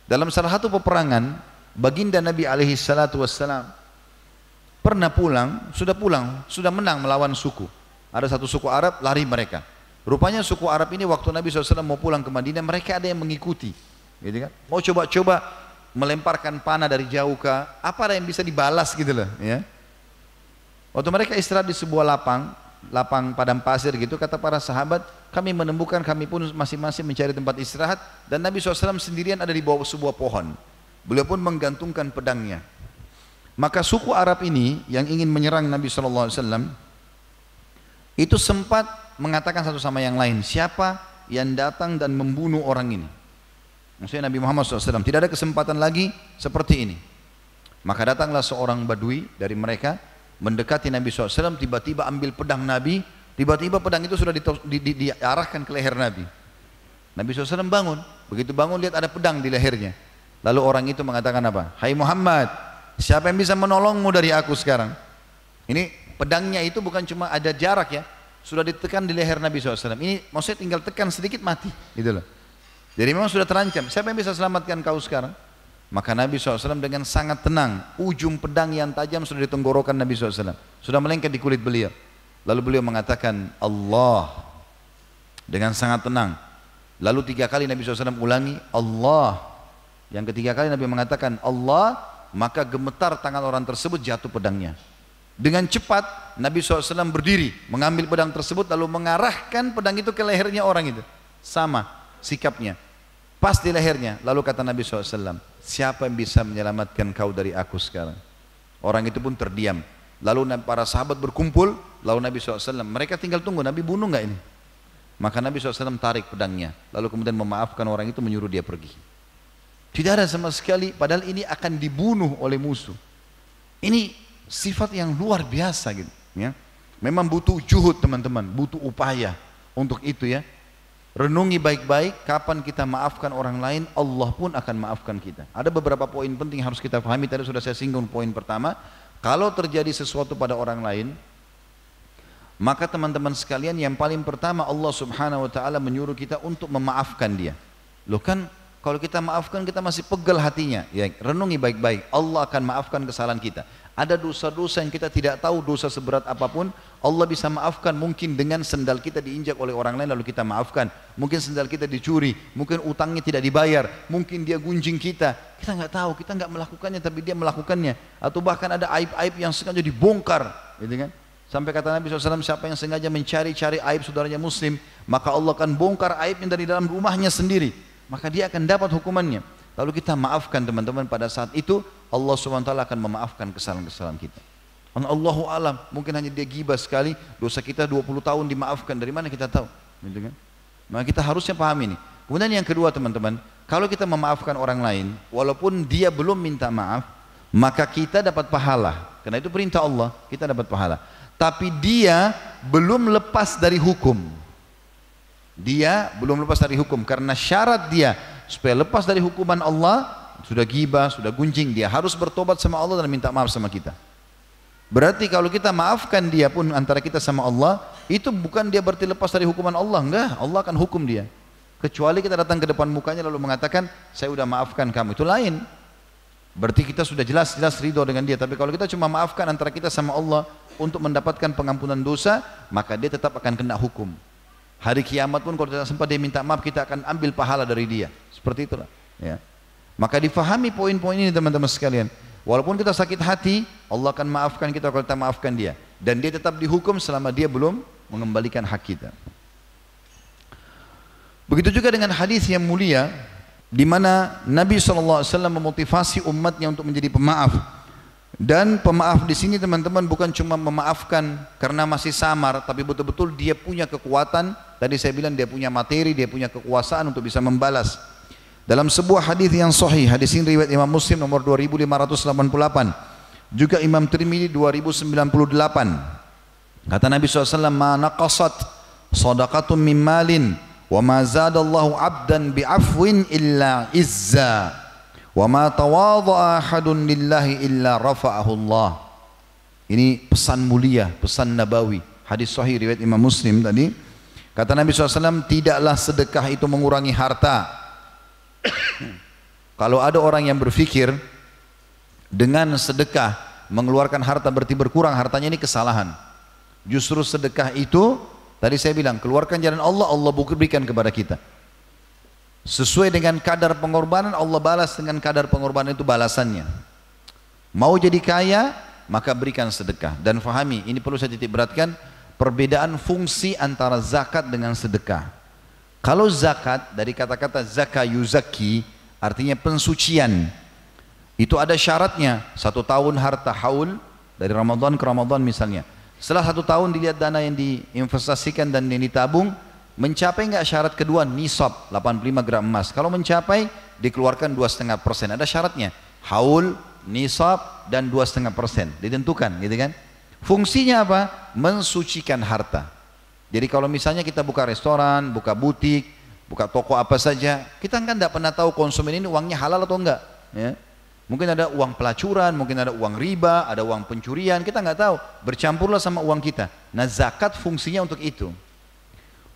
Dalam salah satu peperangan, baginda Nabi alaihi salatu wassalam pernah pulang, sudah pulang, sudah menang melawan suku. Ada satu suku Arab lari mereka. Rupanya suku Arab ini waktu Nabi SAW mau pulang ke Madinah, mereka ada yang mengikuti. Gitu kan? Mau coba-coba melemparkan panah dari jauh ke apa ada yang bisa dibalas gitu loh ya. Waktu mereka istirahat di sebuah lapang, lapang padang pasir gitu, kata para sahabat, kami menemukan kami pun masing-masing mencari tempat istirahat dan Nabi SAW sendirian ada di bawah sebuah pohon. Beliau pun menggantungkan pedangnya. Maka suku Arab ini yang ingin menyerang Nabi SAW itu sempat mengatakan satu sama yang lain, siapa yang datang dan membunuh orang ini. Maksudnya Nabi Muhammad SAW tidak ada kesempatan lagi seperti ini. Maka datanglah seorang badui dari mereka mendekati Nabi SAW tiba-tiba ambil pedang Nabi tiba-tiba pedang itu sudah di, di, di, diarahkan ke leher Nabi. Nabi SAW bangun begitu bangun lihat ada pedang di lehernya. Lalu orang itu mengatakan apa? Hai Muhammad siapa yang bisa menolongmu dari aku sekarang? Ini pedangnya itu bukan cuma ada jarak ya sudah ditekan di leher Nabi SAW. Ini maksudnya tinggal tekan sedikit mati gitu loh. Jadi memang sudah terancam. Siapa yang bisa selamatkan kau sekarang? Maka Nabi SAW dengan sangat tenang, ujung pedang yang tajam sudah di tenggorokan Nabi SAW. Sudah melengket di kulit beliau. Lalu beliau mengatakan, Allah. Dengan sangat tenang. Lalu tiga kali Nabi SAW ulangi, Allah. Yang ketiga kali Nabi mengatakan, Allah. Maka gemetar tangan orang tersebut jatuh pedangnya. Dengan cepat Nabi SAW berdiri, mengambil pedang tersebut lalu mengarahkan pedang itu ke lehernya orang itu. Sama sikapnya. Pas di lehernya. Lalu kata Nabi SAW, siapa yang bisa menyelamatkan kau dari aku sekarang? Orang itu pun terdiam. Lalu para sahabat berkumpul, lalu Nabi SAW, mereka tinggal tunggu, Nabi bunuh nggak ini? Maka Nabi SAW tarik pedangnya, lalu kemudian memaafkan orang itu menyuruh dia pergi. Tidak ada sama sekali, padahal ini akan dibunuh oleh musuh. Ini sifat yang luar biasa gitu. Ya. Memang butuh juhud teman-teman, butuh upaya untuk itu ya. Renungi baik-baik kapan kita maafkan orang lain, Allah pun akan maafkan kita. Ada beberapa poin penting harus kita pahami. Tadi sudah saya singgung poin pertama. Kalau terjadi sesuatu pada orang lain, maka teman-teman sekalian yang paling pertama Allah subhanahu wa ta'ala menyuruh kita untuk memaafkan dia. Loh kan kalau kita maafkan kita masih pegal hatinya. Ya, renungi baik-baik. Allah akan maafkan kesalahan kita. Ada dosa-dosa yang kita tidak tahu dosa seberat apa pun. Allah bisa maafkan mungkin dengan sendal kita diinjak oleh orang lain lalu kita maafkan. Mungkin sendal kita dicuri. Mungkin utangnya tidak dibayar. Mungkin dia gunjing kita. Kita nggak tahu. Kita nggak melakukannya tapi dia melakukannya. Atau bahkan ada aib-aib yang sengaja dibongkar. Gitu kan? Sampai kata Nabi SAW, siapa yang sengaja mencari-cari aib saudaranya muslim, maka Allah akan bongkar aib yang dari dalam rumahnya sendiri maka dia akan dapat hukumannya. Lalu kita maafkan teman-teman pada saat itu Allah SWT akan memaafkan kesalahan-kesalahan kita. Allahu alam, mungkin hanya dia gibah sekali, dosa kita 20 tahun dimaafkan. Dari mana kita tahu? Gitu kan? Maka kita harusnya paham ini. Kemudian yang kedua teman-teman, kalau kita memaafkan orang lain, walaupun dia belum minta maaf, maka kita dapat pahala. Karena itu perintah Allah, kita dapat pahala. Tapi dia belum lepas dari hukum dia belum lepas dari hukum karena syarat dia supaya lepas dari hukuman Allah sudah gibah, sudah gunjing dia harus bertobat sama Allah dan minta maaf sama kita. Berarti kalau kita maafkan dia pun antara kita sama Allah itu bukan dia berarti lepas dari hukuman Allah enggak. Allah akan hukum dia. Kecuali kita datang ke depan mukanya lalu mengatakan saya sudah maafkan kamu. Itu lain. Berarti kita sudah jelas-jelas ridho dengan dia. Tapi kalau kita cuma maafkan antara kita sama Allah untuk mendapatkan pengampunan dosa, maka dia tetap akan kena hukum. Hari kiamat pun kalau tidak sempat dia minta maaf, kita akan ambil pahala dari dia. Seperti itulah. Ya. Maka difahami poin-poin ini teman-teman sekalian. Walaupun kita sakit hati, Allah akan maafkan kita kalau kita maafkan dia. Dan dia tetap dihukum selama dia belum mengembalikan hak kita. Begitu juga dengan hadis yang mulia di mana Nabi SAW memotivasi umatnya untuk menjadi pemaaf. Dan pemaaf di sini teman-teman bukan cuma memaafkan karena masih samar, tapi betul-betul dia punya kekuatan. Tadi saya bilang dia punya materi, dia punya kekuasaan untuk bisa membalas. Dalam sebuah hadis yang sahih, hadis ini riwayat Imam Muslim nomor 2588, juga Imam Tirmidzi 2098. Kata Nabi SAW, "Ma naqasat sadaqatun min malin wa ma zadallahu 'abdan bi'afwin illa izza wa ma tawadha'a ahadun lillahi illa rafa'ahu Allah." Ini pesan mulia, pesan nabawi. Hadis sahih riwayat Imam Muslim tadi. Kata Nabi SAW, tidaklah sedekah itu mengurangi harta. Kalau ada orang yang berpikir dengan sedekah mengeluarkan harta berarti berkurang hartanya ini kesalahan. Justru sedekah itu Tadi saya bilang, keluarkan jalan Allah, Allah berikan kepada kita. Sesuai dengan kadar pengorbanan, Allah balas dengan kadar pengorbanan itu balasannya. Mau jadi kaya, maka berikan sedekah. Dan fahami, ini perlu saya titik beratkan, perbedaan fungsi antara zakat dengan sedekah. Kalau zakat, dari kata-kata zaka yuzaki, artinya pensucian. Itu ada syaratnya, satu tahun harta haul, dari Ramadan ke Ramadan misalnya. Setelah satu tahun dilihat dana yang diinvestasikan dan yang ditabung, mencapai enggak syarat kedua nisab 85 gram emas. Kalau mencapai dikeluarkan dua setengah persen. Ada syaratnya haul, nisab dan dua setengah persen ditentukan, gitu kan? Fungsinya apa? Mensucikan harta. Jadi kalau misalnya kita buka restoran, buka butik, buka toko apa saja, kita kan tidak pernah tahu konsumen ini uangnya halal atau enggak. Ya. Mungkin ada uang pelacuran, mungkin ada uang riba, ada uang pencurian, kita nggak tahu. Bercampurlah sama uang kita. Nah zakat fungsinya untuk itu.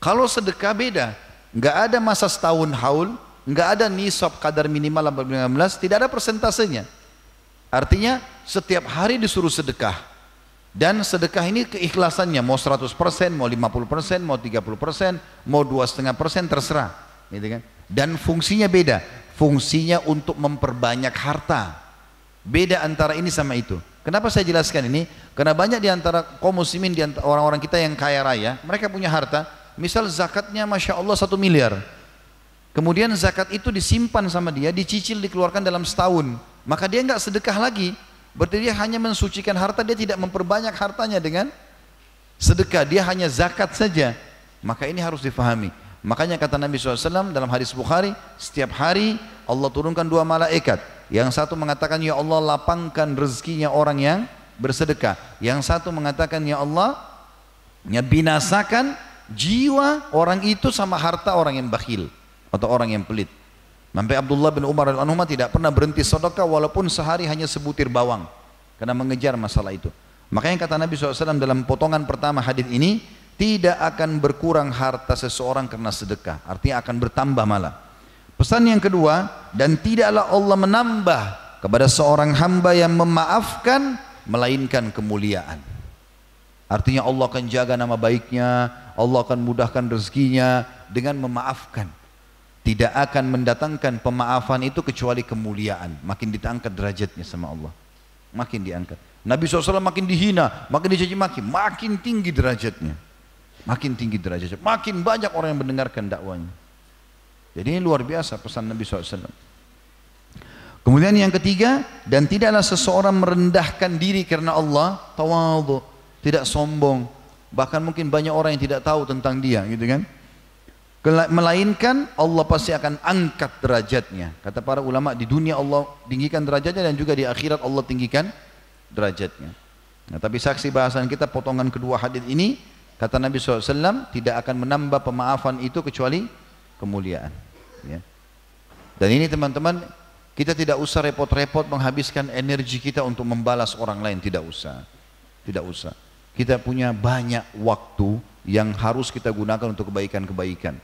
Kalau sedekah beda, nggak ada masa setahun haul, nggak ada nisab kadar minimal 18, tidak ada persentasenya. Artinya setiap hari disuruh sedekah. Dan sedekah ini keikhlasannya mau 100%, mau 50%, mau 30%, mau 2,5% terserah. Gitu kan? Dan fungsinya beda fungsinya untuk memperbanyak harta. Beda antara ini sama itu. Kenapa saya jelaskan ini? Karena banyak di antara kaum muslimin, di antara orang-orang kita yang kaya raya, mereka punya harta, misal zakatnya Masya Allah satu miliar. Kemudian zakat itu disimpan sama dia, dicicil, dikeluarkan dalam setahun. Maka dia nggak sedekah lagi. Berarti dia hanya mensucikan harta, dia tidak memperbanyak hartanya dengan sedekah. Dia hanya zakat saja. Maka ini harus difahami. Makanya kata Nabi SAW dalam hadis Bukhari, setiap hari Allah turunkan dua malaikat. Yang satu mengatakan, Ya Allah lapangkan rezekinya orang yang bersedekah. Yang satu mengatakan, Ya Allah, ya binasakan jiwa orang itu sama harta orang yang bakhil atau orang yang pelit. Sampai Abdullah bin Umar al anhumah tidak pernah berhenti sedekah walaupun sehari hanya sebutir bawang karena mengejar masalah itu. Makanya kata Nabi SAW dalam potongan pertama hadis ini, tidak akan berkurang harta seseorang karena sedekah. Artinya akan bertambah malah. Pesan yang kedua, dan tidaklah Allah menambah kepada seorang hamba yang memaafkan melainkan kemuliaan. Artinya Allah akan jaga nama baiknya, Allah akan mudahkan rezekinya dengan memaafkan. Tidak akan mendatangkan pemaafan itu kecuali kemuliaan. Makin diangkat derajatnya sama Allah. Makin diangkat. Nabi SAW makin dihina, makin dicaci maki, makin tinggi derajatnya. Makin tinggi derajatnya, makin banyak orang yang mendengarkan dakwanya. Jadi ini luar biasa pesan Nabi SAW. Kemudian yang ketiga, dan tidaklah seseorang merendahkan diri karena Allah, tawadhu, tidak sombong. Bahkan mungkin banyak orang yang tidak tahu tentang dia, gitu kan? Melainkan Allah pasti akan angkat derajatnya. Kata para ulama di dunia Allah tinggikan derajatnya dan juga di akhirat Allah tinggikan derajatnya. Nah, tapi saksi bahasan kita potongan kedua hadis ini Kata Nabi SAW, tidak akan menambah pemaafan itu kecuali kemuliaan. Ya. Dan ini teman-teman, kita tidak usah repot-repot menghabiskan energi kita untuk membalas orang lain, tidak usah. Tidak usah. Kita punya banyak waktu yang harus kita gunakan untuk kebaikan-kebaikan.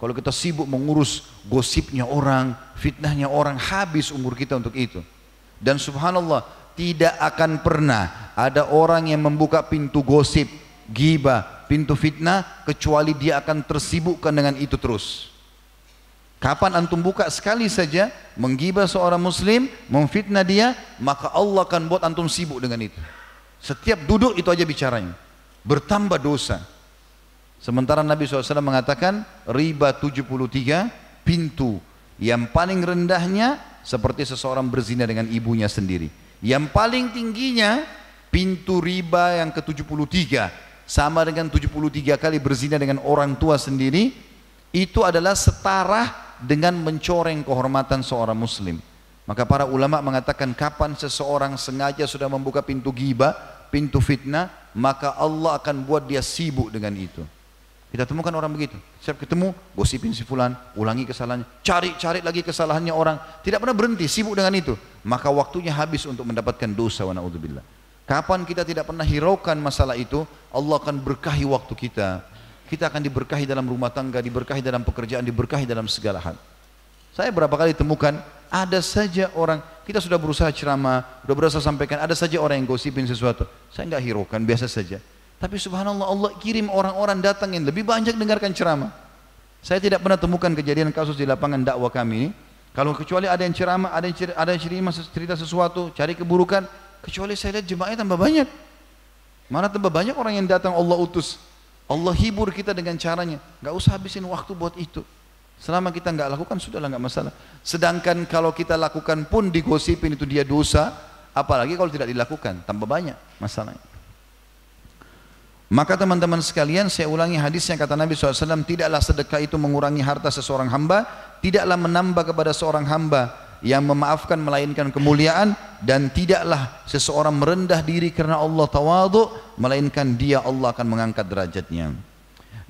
Kalau kita sibuk mengurus gosipnya orang, fitnahnya orang, habis umur kita untuk itu. Dan subhanallah, tidak akan pernah ada orang yang membuka pintu gosip, gibah, pintu fitnah kecuali dia akan tersibukkan dengan itu terus. Kapan antum buka sekali saja menggibah seorang muslim, memfitnah dia, maka Allah akan buat antum sibuk dengan itu. Setiap duduk itu aja bicaranya. Bertambah dosa. Sementara Nabi SAW mengatakan riba 73 pintu yang paling rendahnya seperti seseorang berzina dengan ibunya sendiri. Yang paling tingginya pintu riba yang ke-73 sama dengan 73 kali berzina dengan orang tua sendiri itu adalah setara dengan mencoreng kehormatan seorang muslim. Maka para ulama mengatakan kapan seseorang sengaja sudah membuka pintu ghibah, pintu fitnah, maka Allah akan buat dia sibuk dengan itu. Kita temukan orang begitu. Setiap ketemu, gosipin si fulan, ulangi kesalahannya, cari-cari lagi kesalahannya orang. Tidak pernah berhenti, sibuk dengan itu. Maka waktunya habis untuk mendapatkan dosa wa na'udzubillah. Kapan kita tidak pernah hiraukan masalah itu, Allah akan berkahi waktu kita. Kita akan diberkahi dalam rumah tangga, diberkahi dalam pekerjaan, diberkahi dalam segala hal. Saya berapa kali temukan, ada saja orang, kita sudah berusaha ceramah, sudah berusaha sampaikan, ada saja orang yang gosipin sesuatu. Saya nggak hiraukan, biasa saja. Tapi subhanallah Allah kirim orang-orang datang yang lebih banyak dengarkan ceramah. Saya tidak pernah temukan kejadian kasus di lapangan dakwah kami. Kalau kecuali ada yang ceramah, ada yang cerita, ada yang cerita sesuatu, cari keburukan, kecuali saya lihat jemaahnya tambah banyak. Mana tambah banyak orang yang datang Allah utus. Allah hibur kita dengan caranya. Gak usah habisin waktu buat itu. Selama kita nggak lakukan sudahlah nggak masalah. Sedangkan kalau kita lakukan pun digosipin itu dia dosa, apalagi kalau tidak dilakukan tambah banyak masalahnya. Maka teman-teman sekalian saya ulangi hadisnya kata Nabi SAW tidaklah sedekah itu mengurangi harta seseorang hamba tidaklah menambah kepada seorang hamba yang memaafkan melainkan kemuliaan dan tidaklah seseorang merendah diri karena Allah tawadu melainkan dia Allah akan mengangkat derajatnya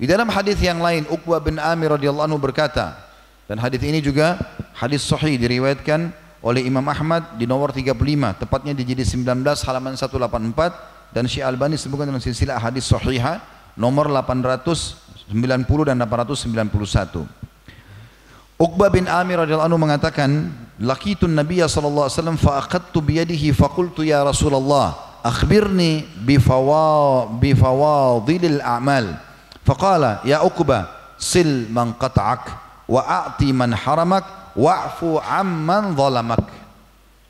di dalam hadis yang lain Uqbah bin Amir radhiyallahu anhu berkata dan hadis ini juga hadis sahih diriwayatkan oleh Imam Ahmad di nomor 35 tepatnya di jilid 19 halaman 184 dan Syekh Albani sebutkan dalam silsilah hadis sahihah nomor 890 dan 891. Uqbah bin Amir radhiyallahu anhu mengatakan, "Laqitun Nabiy sallallahu alaihi wasallam fa aqadtu bi yadihi fa qultu ya Rasulullah, akhbirni bi fawa bi fawadilil a'mal." Faqala, "Ya Uqbah, sil man qata'ak wa a'ti man haramak wa'fu amman zalamak."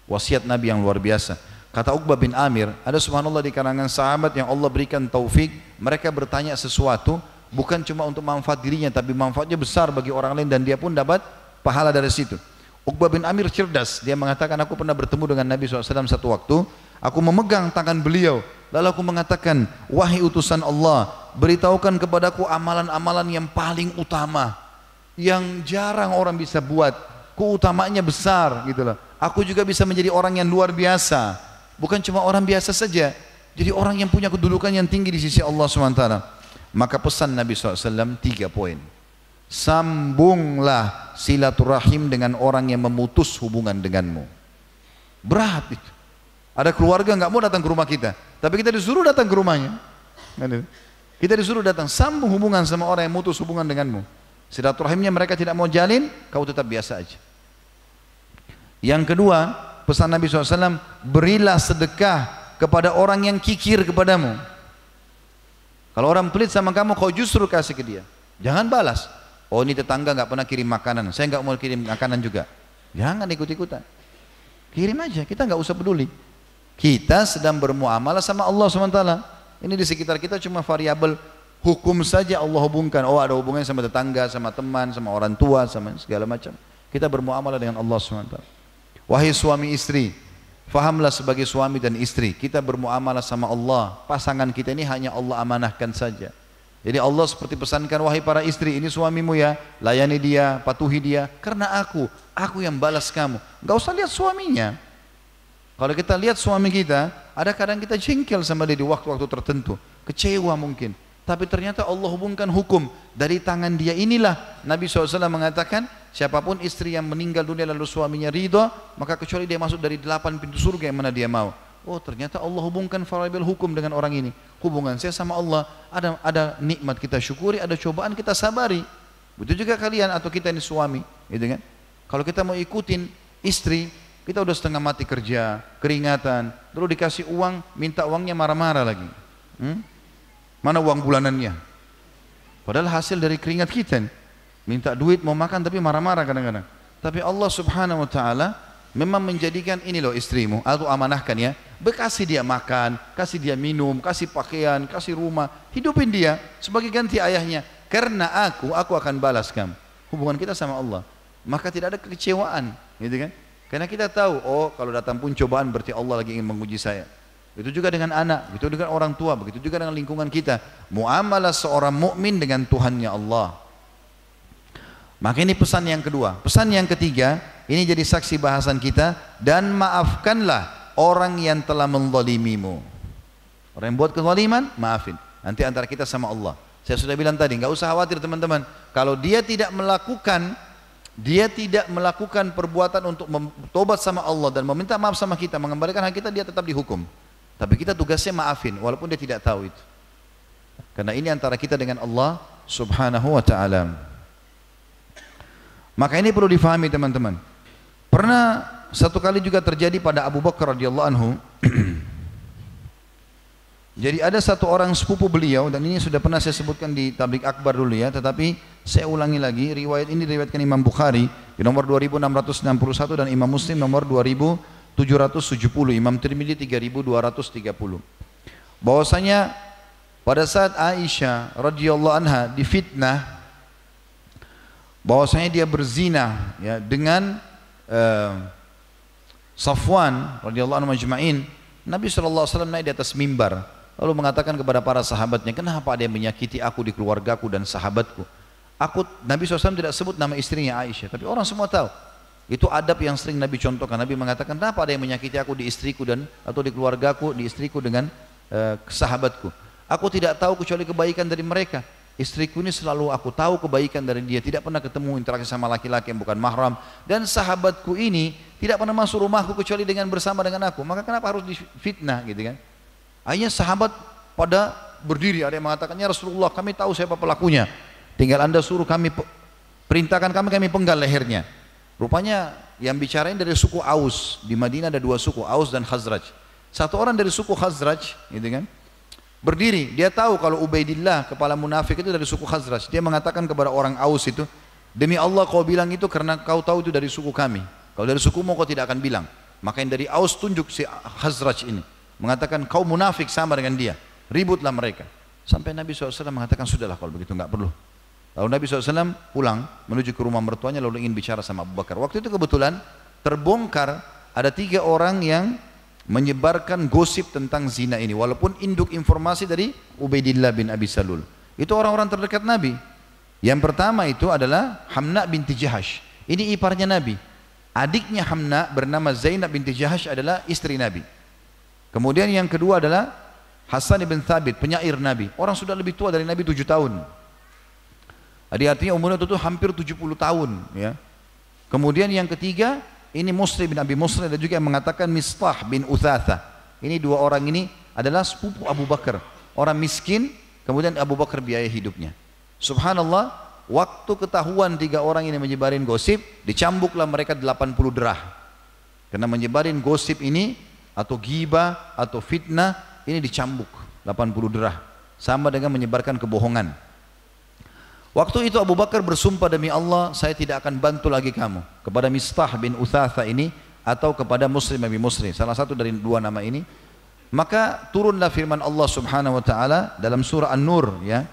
Wasiat Nabi yang luar biasa. Kata Uqbah bin Amir, ada subhanallah di kalangan sahabat yang Allah berikan taufik, mereka bertanya sesuatu bukan cuma untuk manfaat dirinya tapi manfaatnya besar bagi orang lain dan dia pun dapat pahala dari situ. Uqbah bin Amir cerdas, dia mengatakan aku pernah bertemu dengan Nabi SAW satu waktu, aku memegang tangan beliau, lalu aku mengatakan, wahai utusan Allah, beritahukan kepadaku amalan-amalan yang paling utama, yang jarang orang bisa buat, keutamanya besar gitu loh. Aku juga bisa menjadi orang yang luar biasa. Bukan cuma orang biasa saja. Jadi orang yang punya kedudukan yang tinggi di sisi Allah SWT. Maka pesan Nabi SAW tiga poin. Sambunglah silaturahim dengan orang yang memutus hubungan denganmu. Berat itu. Ada keluarga nggak mau datang ke rumah kita, tapi kita disuruh datang ke rumahnya. Kita disuruh datang sambung hubungan sama orang yang memutus hubungan denganmu. Silaturahimnya mereka tidak mau jalin, kau tetap biasa aja. Yang kedua, pesan Nabi SAW, berilah sedekah kepada orang yang kikir kepadamu. Kalau orang pelit sama kamu, kau justru kasih ke dia. Jangan balas. Oh ini tetangga nggak pernah kirim makanan, saya nggak mau kirim makanan juga. Jangan ikut-ikutan. Kirim aja, kita nggak usah peduli. Kita sedang bermuamalah sama Allah SWT. Ini di sekitar kita cuma variabel hukum saja Allah hubungkan. Oh ada hubungannya sama tetangga, sama teman, sama orang tua, sama segala macam. Kita bermuamalah dengan Allah SWT. Wahai suami istri, fahamlah sebagai suami dan istri, kita bermuamalah sama Allah. Pasangan kita ini hanya Allah amanahkan saja. Jadi Allah seperti pesankan, wahai para istri, ini suamimu ya, layani dia, patuhi dia, karena aku, aku yang balas kamu. Gak usah lihat suaminya. Kalau kita lihat suami kita, ada kadang kita jengkel sama dia di waktu-waktu tertentu, kecewa mungkin. Tapi ternyata Allah hubungkan hukum dari tangan dia inilah Nabi SAW mengatakan siapa pun istri yang meninggal dunia lalu suaminya ridho maka kecuali dia masuk dari delapan pintu surga yang mana dia mau. Oh ternyata Allah hubungkan variabel hukum dengan orang ini. Hubungan saya sama Allah ada ada nikmat kita syukuri, ada cobaan kita sabari. Begitu juga kalian atau kita ini suami, gitu kan? Kalau kita mau ikutin istri, kita udah setengah mati kerja, keringatan, terus dikasih uang, minta uangnya marah-marah lagi. Hmm? Mana uang bulanannya? Padahal hasil dari keringat kita. Minta duit mau makan tapi marah-marah kadang-kadang. Tapi Allah subhanahu wa ta'ala memang menjadikan ini loh istrimu atau amanahkan ya. Bekasih dia makan, kasih dia minum, kasih pakaian, kasih rumah. Hidupin dia sebagai ganti ayahnya. Karena aku, aku akan balas kamu. Hubungan kita sama Allah. Maka tidak ada kekecewaan. Gitu kan? Karena kita tahu, oh kalau datang pun cobaan berarti Allah lagi ingin menguji saya. Begitu juga dengan anak, begitu dengan orang tua, begitu juga dengan lingkungan kita. Muamalah seorang mukmin dengan Tuhannya Allah. Maka ini pesan yang kedua. Pesan yang ketiga, ini jadi saksi bahasan kita dan maafkanlah orang yang telah menzalimimu. Orang yang buat kezaliman, maafin. Nanti antara kita sama Allah. Saya sudah bilang tadi, nggak usah khawatir teman-teman. Kalau dia tidak melakukan dia tidak melakukan perbuatan untuk tobat sama Allah dan meminta maaf sama kita, mengembalikan hak kita, dia tetap dihukum. Tapi kita tugasnya maafin, walaupun dia tidak tahu itu. Karena ini antara kita dengan Allah subhanahu wa ta'ala. Maka ini perlu difahami teman-teman. Pernah satu kali juga terjadi pada Abu Bakar radhiyallahu anhu Jadi ada satu orang sepupu beliau dan ini sudah pernah saya sebutkan di tablik akbar dulu ya, tetapi saya ulangi lagi riwayat ini diriwayatkan Imam Bukhari di nomor 2661 dan Imam Muslim nomor 2770, Imam Tirmidzi 3230. Bahwasanya pada saat Aisyah radhiyallahu anha difitnah bahwasanya dia berzina ya dengan uh, Safwan radhiyallahu anhu majma'in Nabi SAW naik di atas mimbar Lalu mengatakan kepada para sahabatnya, kenapa ada yang menyakiti aku di keluargaku dan sahabatku? Aku Nabi SAW tidak sebut nama istrinya Aisyah, tapi orang semua tahu. Itu adab yang sering Nabi contohkan. Nabi mengatakan, kenapa ada yang menyakiti aku di istriku dan atau di keluargaku, di istriku dengan uh, sahabatku? Aku tidak tahu kecuali kebaikan dari mereka. Istriku ini selalu aku tahu kebaikan dari dia, tidak pernah ketemu interaksi sama laki-laki yang bukan mahram. Dan sahabatku ini tidak pernah masuk rumahku kecuali dengan bersama dengan aku. Maka kenapa harus difitnah gitu kan? Akhirnya sahabat pada berdiri, ada yang mengatakannya Rasulullah kami tahu siapa pelakunya. Tinggal anda suruh kami perintahkan kami kami penggal lehernya. Rupanya yang bicarain dari suku Aus. Di Madinah ada dua suku, Aus dan Khazraj. Satu orang dari suku Khazraj, gitu kan? Berdiri, dia tahu kalau Ubaidillah kepala munafik itu dari suku Khazraj. Dia mengatakan kepada orang Aus itu, demi Allah kau bilang itu karena kau tahu itu dari suku kami. Kalau dari sukumu kau tidak akan bilang. Maka yang dari Aus tunjuk si Khazraj ini mengatakan kau munafik sama dengan dia. Ributlah mereka. Sampai Nabi SAW mengatakan sudahlah kalau begitu nggak perlu. Lalu Nabi SAW pulang menuju ke rumah mertuanya lalu ingin bicara sama Abu Bakar. Waktu itu kebetulan terbongkar ada tiga orang yang menyebarkan gosip tentang zina ini walaupun induk informasi dari Ubaidillah bin Abi Salul. Itu orang-orang terdekat Nabi. Yang pertama itu adalah Hamna binti Jahash. Ini iparnya Nabi. Adiknya Hamna bernama Zainab binti Jahash adalah istri Nabi Kemudian yang kedua adalah Hasan ibn Thabit, penyair Nabi. Orang sudah lebih tua dari Nabi tujuh tahun. Jadi artinya umurnya itu hampir 70 tahun. Ya. Kemudian yang ketiga, ini Muslim bin Abi Muslim dan juga yang mengatakan Mistah bin Uthatha. Ini dua orang ini adalah sepupu Abu Bakar. Orang miskin, kemudian Abu Bakar biaya hidupnya. Subhanallah, waktu ketahuan tiga orang ini menyebarin gosip, dicambuklah mereka 80 derah. Karena menyebarin gosip ini atau gibah atau fitnah ini dicambuk 80 derah. Sama dengan menyebarkan kebohongan. Waktu itu Abu Bakar bersumpah demi Allah saya tidak akan bantu lagi kamu. Kepada Mistah bin Uthatha ini atau kepada Muslim bin Muslim. Salah satu dari dua nama ini. Maka turunlah firman Allah Subhanahu wa taala dalam surah An-Nur ya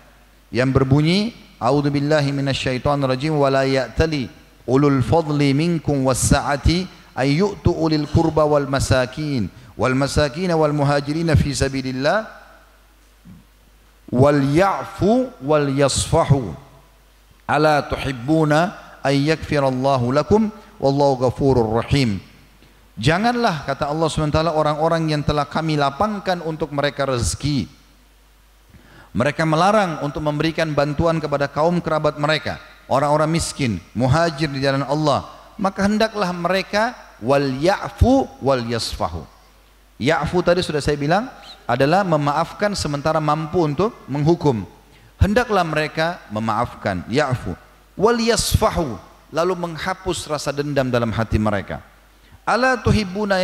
yang berbunyi A'udzu billahi minasyaitonir rajim wa la ya'tali ulul fadli minkum was-sa'ati ay yu'tu ulil qurba wal masakin wal masakin wal muhajirin fi sabilillah wal ya'fu wal yasfahu ala tuhibbuna ay yakfirallahu lakum wallahu ghafurur rahim Janganlah kata Allah SWT orang-orang yang telah kami lapangkan untuk mereka rezeki. Mereka melarang untuk memberikan bantuan kepada kaum kerabat mereka, orang-orang miskin, muhajir di jalan Allah. Maka hendaklah mereka wal ya'fu wal yasfahu. Ya'fu tadi sudah saya bilang adalah memaafkan sementara mampu untuk menghukum. Hendaklah mereka memaafkan, ya'fu. Wal yasfahu, lalu menghapus rasa dendam dalam hati mereka. Ala tuhibbuna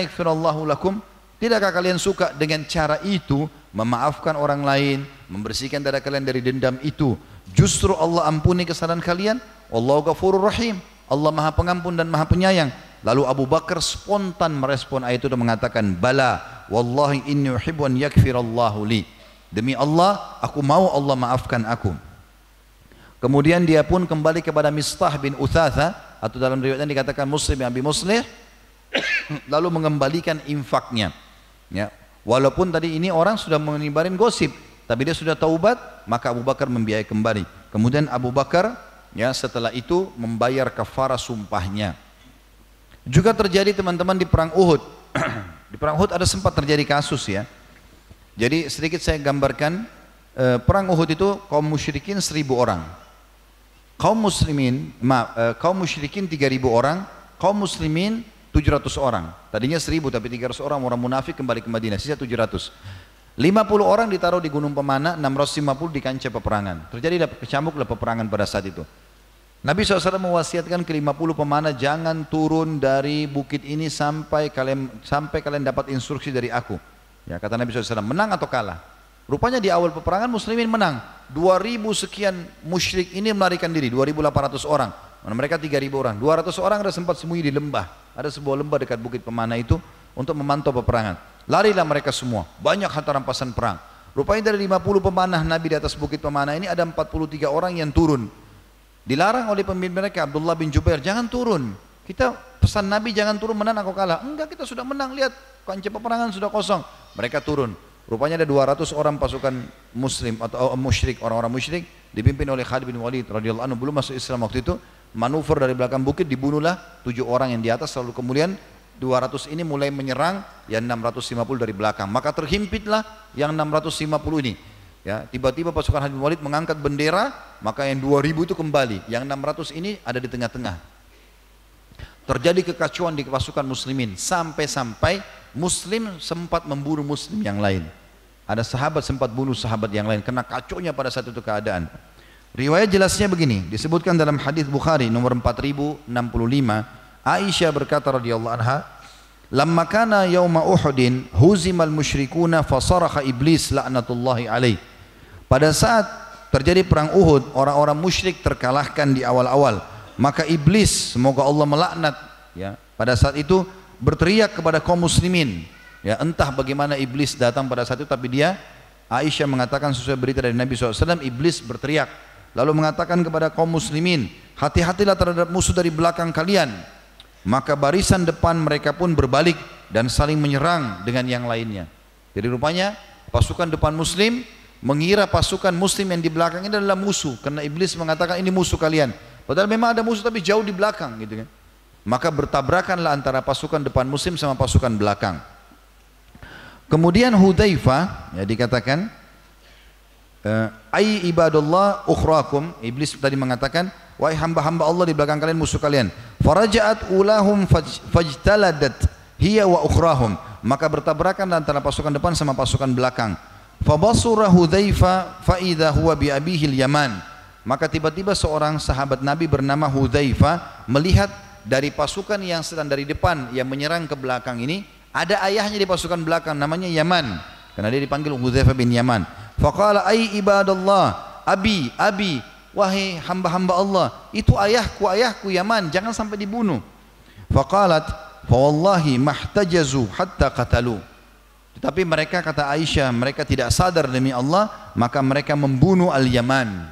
lakum? Tidakkah kalian suka dengan cara itu memaafkan orang lain, membersihkan dada kalian dari dendam itu? Justru Allah ampuni kesalahan kalian. Wallahu ghafurur rahim. Allah Maha Pengampun dan Maha Penyayang. Lalu Abu Bakar spontan merespon ayat itu dan mengatakan, "Bala, wallahi inni uhibbu an yakfirallahu li." Demi Allah, aku mau Allah maafkan aku. Kemudian dia pun kembali kepada Mistah bin Uthatha atau dalam riwayatnya dikatakan Muslim bin Abi Muslih lalu mengembalikan infaknya. Ya. Walaupun tadi ini orang sudah menyebarin gosip, tapi dia sudah taubat, maka Abu Bakar membiayai kembali. Kemudian Abu Bakar ya setelah itu membayar kafara sumpahnya. Juga terjadi teman-teman di perang Uhud. di perang Uhud ada sempat terjadi kasus ya. Jadi sedikit saya gambarkan eh, perang Uhud itu kaum musyrikin seribu orang. Kaum muslimin, maaf, eh, kaum musyrikin tiga ribu orang, kaum muslimin 700 orang. Tadinya 1000 tapi 300 orang orang munafik kembali ke Madinah, sisa 700. 50 orang ditaruh di Gunung Pemana, 650 di kancah peperangan. Terjadi kecambuklah peperangan pada saat itu. Nabi SAW mewasiatkan ke 50 pemana jangan turun dari bukit ini sampai kalian sampai kalian dapat instruksi dari aku. Ya kata Nabi SAW menang atau kalah. Rupanya di awal peperangan muslimin menang. 2000 sekian musyrik ini melarikan diri, 2800 orang. Mereka 3000 orang. 200 orang ada sempat sembunyi di lembah. Ada sebuah lembah dekat bukit pemana itu untuk memantau peperangan. Larilah mereka semua. Banyak harta rampasan perang. Rupanya dari 50 pemanah Nabi di atas bukit pemana ini ada 43 orang yang turun. Dilarang oleh pemimpin mereka Abdullah bin Jubair, jangan turun. Kita pesan Nabi jangan turun menang aku kalah. Enggak, kita sudah menang. Lihat kancah peperangan sudah kosong. Mereka turun. Rupanya ada 200 orang pasukan muslim atau musyrik, orang-orang musyrik dipimpin oleh Khalid bin Walid radhiyallahu anhu belum masuk Islam waktu itu manuver dari belakang bukit dibunuhlah tujuh orang yang di atas lalu kemudian 200 ini mulai menyerang yang 650 dari belakang maka terhimpitlah yang 650 ini ya tiba-tiba pasukan Khalid bin Walid mengangkat bendera maka yang 2000 itu kembali yang 600 ini ada di tengah-tengah. Terjadi kekacauan di pasukan muslimin sampai-sampai muslim sempat membunuh muslim yang lain. Ada sahabat sempat bunuh sahabat yang lain karena kacaunya pada saat itu keadaan. Riwayat jelasnya begini, disebutkan dalam hadis Bukhari nomor 4065, Aisyah berkata radhiyallahu anha, "Lamma kana yauma Uhudin huzimal musyrikuna fasaraha iblis la'natullahi alaih." Pada saat terjadi perang Uhud, orang-orang musyrik terkalahkan di awal-awal, maka iblis semoga Allah melaknat ya. Pada saat itu berteriak kepada kaum muslimin, ya entah bagaimana iblis datang pada saat itu tapi dia Aisyah mengatakan sesuai berita dari Nabi SAW, iblis berteriak, lalu mengatakan kepada kaum muslimin, hati-hatilah terhadap musuh dari belakang kalian. Maka barisan depan mereka pun berbalik dan saling menyerang dengan yang lainnya. Jadi rupanya pasukan depan muslim mengira pasukan muslim yang di belakang ini adalah musuh karena iblis mengatakan ini musuh kalian. Padahal memang ada musuh tapi jauh di belakang gitu kan. Maka bertabrakanlah antara pasukan depan muslim sama pasukan belakang. Kemudian Hudzaifah ya dikatakan uh, ai ibadullah ukhrakum iblis tadi mengatakan wahai hamba-hamba Allah di belakang kalian musuh kalian faraja'at ulahum fajtaladat hiya wa ukhrahum maka bertabrakan antara pasukan depan sama pasukan belakang fabasura hudhaifa fa idza huwa bi abihil yaman maka tiba-tiba seorang sahabat Nabi bernama Hudhaifa melihat dari pasukan yang sedang dari depan yang menyerang ke belakang ini ada ayahnya di pasukan belakang namanya Yaman karena dia dipanggil Hudhaifa bin Yaman Faqala ay ibadallah, abi, abi, wahai hamba-hamba Allah, itu ayahku, ayahku Yaman, jangan sampai dibunuh. Faqalat, fa wallahi mahtajazu hatta qatalu. Tetapi mereka kata Aisyah, mereka tidak sadar demi Allah, maka mereka membunuh Al-Yaman.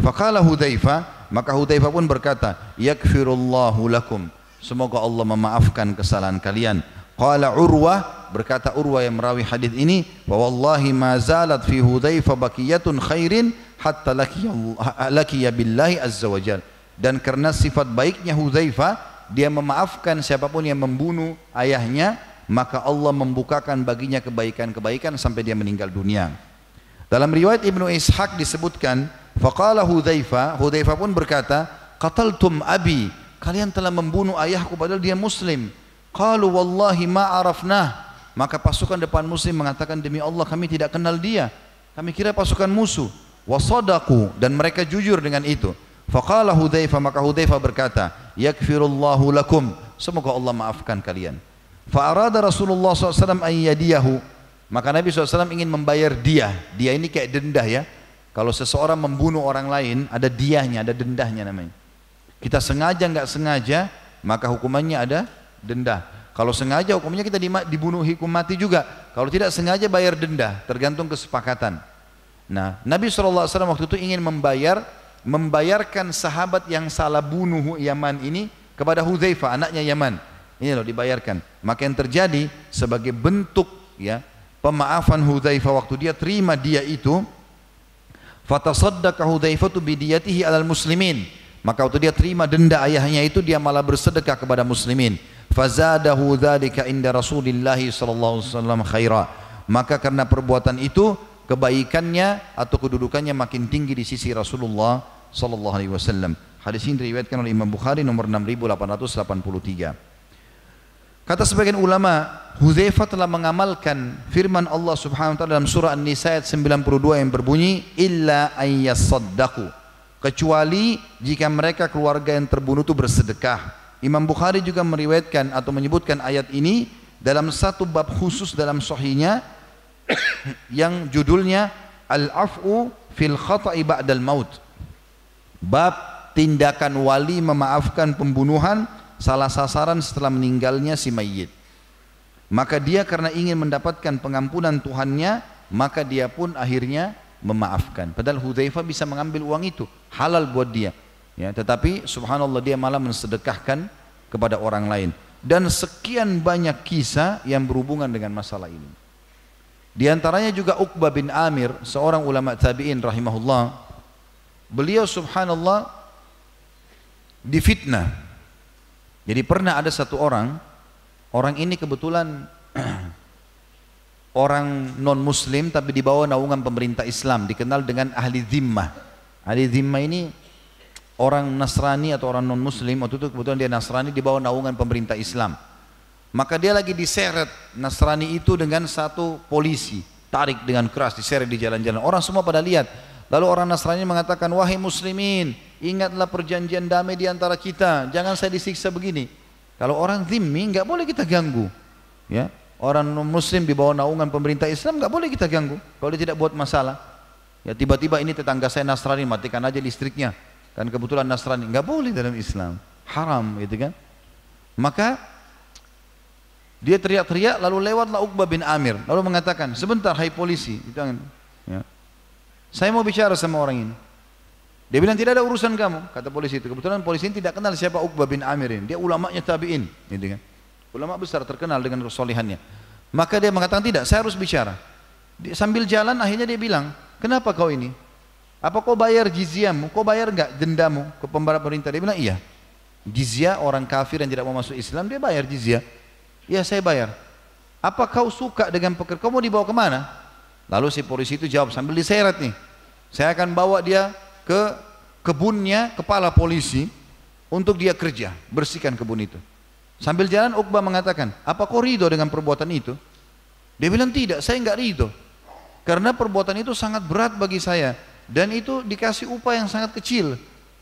Faqala Hudzaifah, maka Hudzaifah pun berkata, "Yakfirullahu lakum." Semoga Allah memaafkan kesalahan kalian. Qala Urwah berkata Urwah yang merawi hadis ini, "Wa wallahi ma zalat fi Hudzaifah baqiyatun khairin hatta lakiya billahi azza wajal." Dan karena sifat baiknya Hudzaifah, dia memaafkan siapa pun yang membunuh ayahnya, maka Allah membukakan baginya kebaikan-kebaikan sampai dia meninggal dunia. Dalam riwayat Ibnu Ishaq disebutkan, faqala Hudzaifah, Hudzaifah pun berkata, "Qataltum abi." Kalian telah membunuh ayahku padahal dia muslim. Qalu wallahi ma arafnah. Maka pasukan depan muslim mengatakan demi Allah kami tidak kenal dia. Kami kira pasukan musuh. Wasadaku dan mereka jujur dengan itu. Faqala Hudzaifah maka Hudzaifah berkata, "Yakfirullahu lakum." Semoga Allah maafkan kalian. Fa'arada Rasulullah SAW ayyadiyahu. Maka Nabi SAW ingin membayar dia. Dia ini kayak denda ya. Kalau seseorang membunuh orang lain, ada diahnya, ada dendahnya namanya. Kita sengaja nggak sengaja, maka hukumannya ada denda. Kalau sengaja hukumnya kita dibunuh hukum mati juga. Kalau tidak sengaja bayar denda, tergantung kesepakatan. Nah, Nabi SAW waktu itu ingin membayar, membayarkan sahabat yang salah bunuh Yaman ini kepada Hudzaifah, anaknya Yaman. Ini loh dibayarkan. Maka yang terjadi sebagai bentuk ya pemaafan Hudzaifah waktu dia terima dia itu fatasaddaqa Hudzaifah bidiyatihi alal muslimin. Maka waktu dia terima denda ayahnya itu dia malah bersedekah kepada muslimin. Fazadahu dzalika inda Rasulillah sallallahu alaihi wasallam khaira. Maka karena perbuatan itu kebaikannya atau kedudukannya makin tinggi di sisi Rasulullah sallallahu alaihi wasallam. Hadis ini diriwayatkan oleh Imam Bukhari nomor 6883. Kata sebagian ulama, Hudzaifah telah mengamalkan firman Allah Subhanahu wa taala dalam surah An-Nisa ayat 92 yang berbunyi illa ayyasaddaqu kecuali jika mereka keluarga yang terbunuh itu bersedekah. Imam Bukhari juga meriwayatkan atau menyebutkan ayat ini dalam satu bab khusus dalam sahihnya yang judulnya Al-Af'u fil khata'i ba'dal maut. Bab tindakan wali memaafkan pembunuhan salah sasaran setelah meninggalnya si mayit. Maka dia karena ingin mendapatkan pengampunan Tuhannya, maka dia pun akhirnya memaafkan. Padahal Hudzaifah bisa mengambil uang itu, halal buat dia. Ya, tetapi subhanallah dia malah mensedekahkan kepada orang lain. Dan sekian banyak kisah yang berhubungan dengan masalah ini. Di antaranya juga Uqbah bin Amir, seorang ulama tabi'in rahimahullah. Beliau subhanallah difitnah jadi pernah ada satu orang, orang ini kebetulan orang non muslim tapi di bawah naungan pemerintah Islam, dikenal dengan ahli zimmah. Ahli zimmah ini orang Nasrani atau orang non muslim, waktu itu kebetulan dia Nasrani di bawah naungan pemerintah Islam. Maka dia lagi diseret Nasrani itu dengan satu polisi, tarik dengan keras diseret di jalan-jalan. Orang semua pada lihat. Lalu orang Nasrani mengatakan, wahai muslimin, Ingatlah perjanjian damai di antara kita. Jangan saya disiksa begini. Kalau orang zimmi nggak boleh kita ganggu. Ya, orang muslim di bawah naungan pemerintah Islam nggak boleh kita ganggu. Kalau dia tidak buat masalah. Ya tiba-tiba ini tetangga saya Nasrani matikan aja listriknya. Kan kebetulan Nasrani nggak boleh dalam Islam. Haram gitu kan. Maka dia teriak-teriak lalu lewatlah Uqbah bin Amir lalu mengatakan sebentar hai polisi ya. saya mau bicara sama orang ini dia bilang tidak ada urusan kamu, kata polisi itu. Kebetulan polisi ini tidak kenal siapa Uqbah bin Amir ini. Dia ulamanya tabi'in, gitu kan. Ulama besar terkenal dengan kesolehannya. Maka dia mengatakan tidak, saya harus bicara. Dia, sambil jalan akhirnya dia bilang, kenapa kau ini? Apa kau bayar jizyahmu? Kau bayar enggak dendamu ke pemerintah? Dia bilang iya. Jizyah orang kafir yang tidak mau masuk Islam dia bayar jizyah. Iya saya bayar. Apa kau suka dengan pekerjaan? Kau mau dibawa ke mana? Lalu si polisi itu jawab sambil diseret nih. Saya akan bawa dia ke kebunnya kepala polisi untuk dia kerja, bersihkan kebun itu. Sambil jalan Uqbah mengatakan, apa kau ridho dengan perbuatan itu? Dia bilang tidak, saya enggak ridho. Karena perbuatan itu sangat berat bagi saya. Dan itu dikasih upah yang sangat kecil.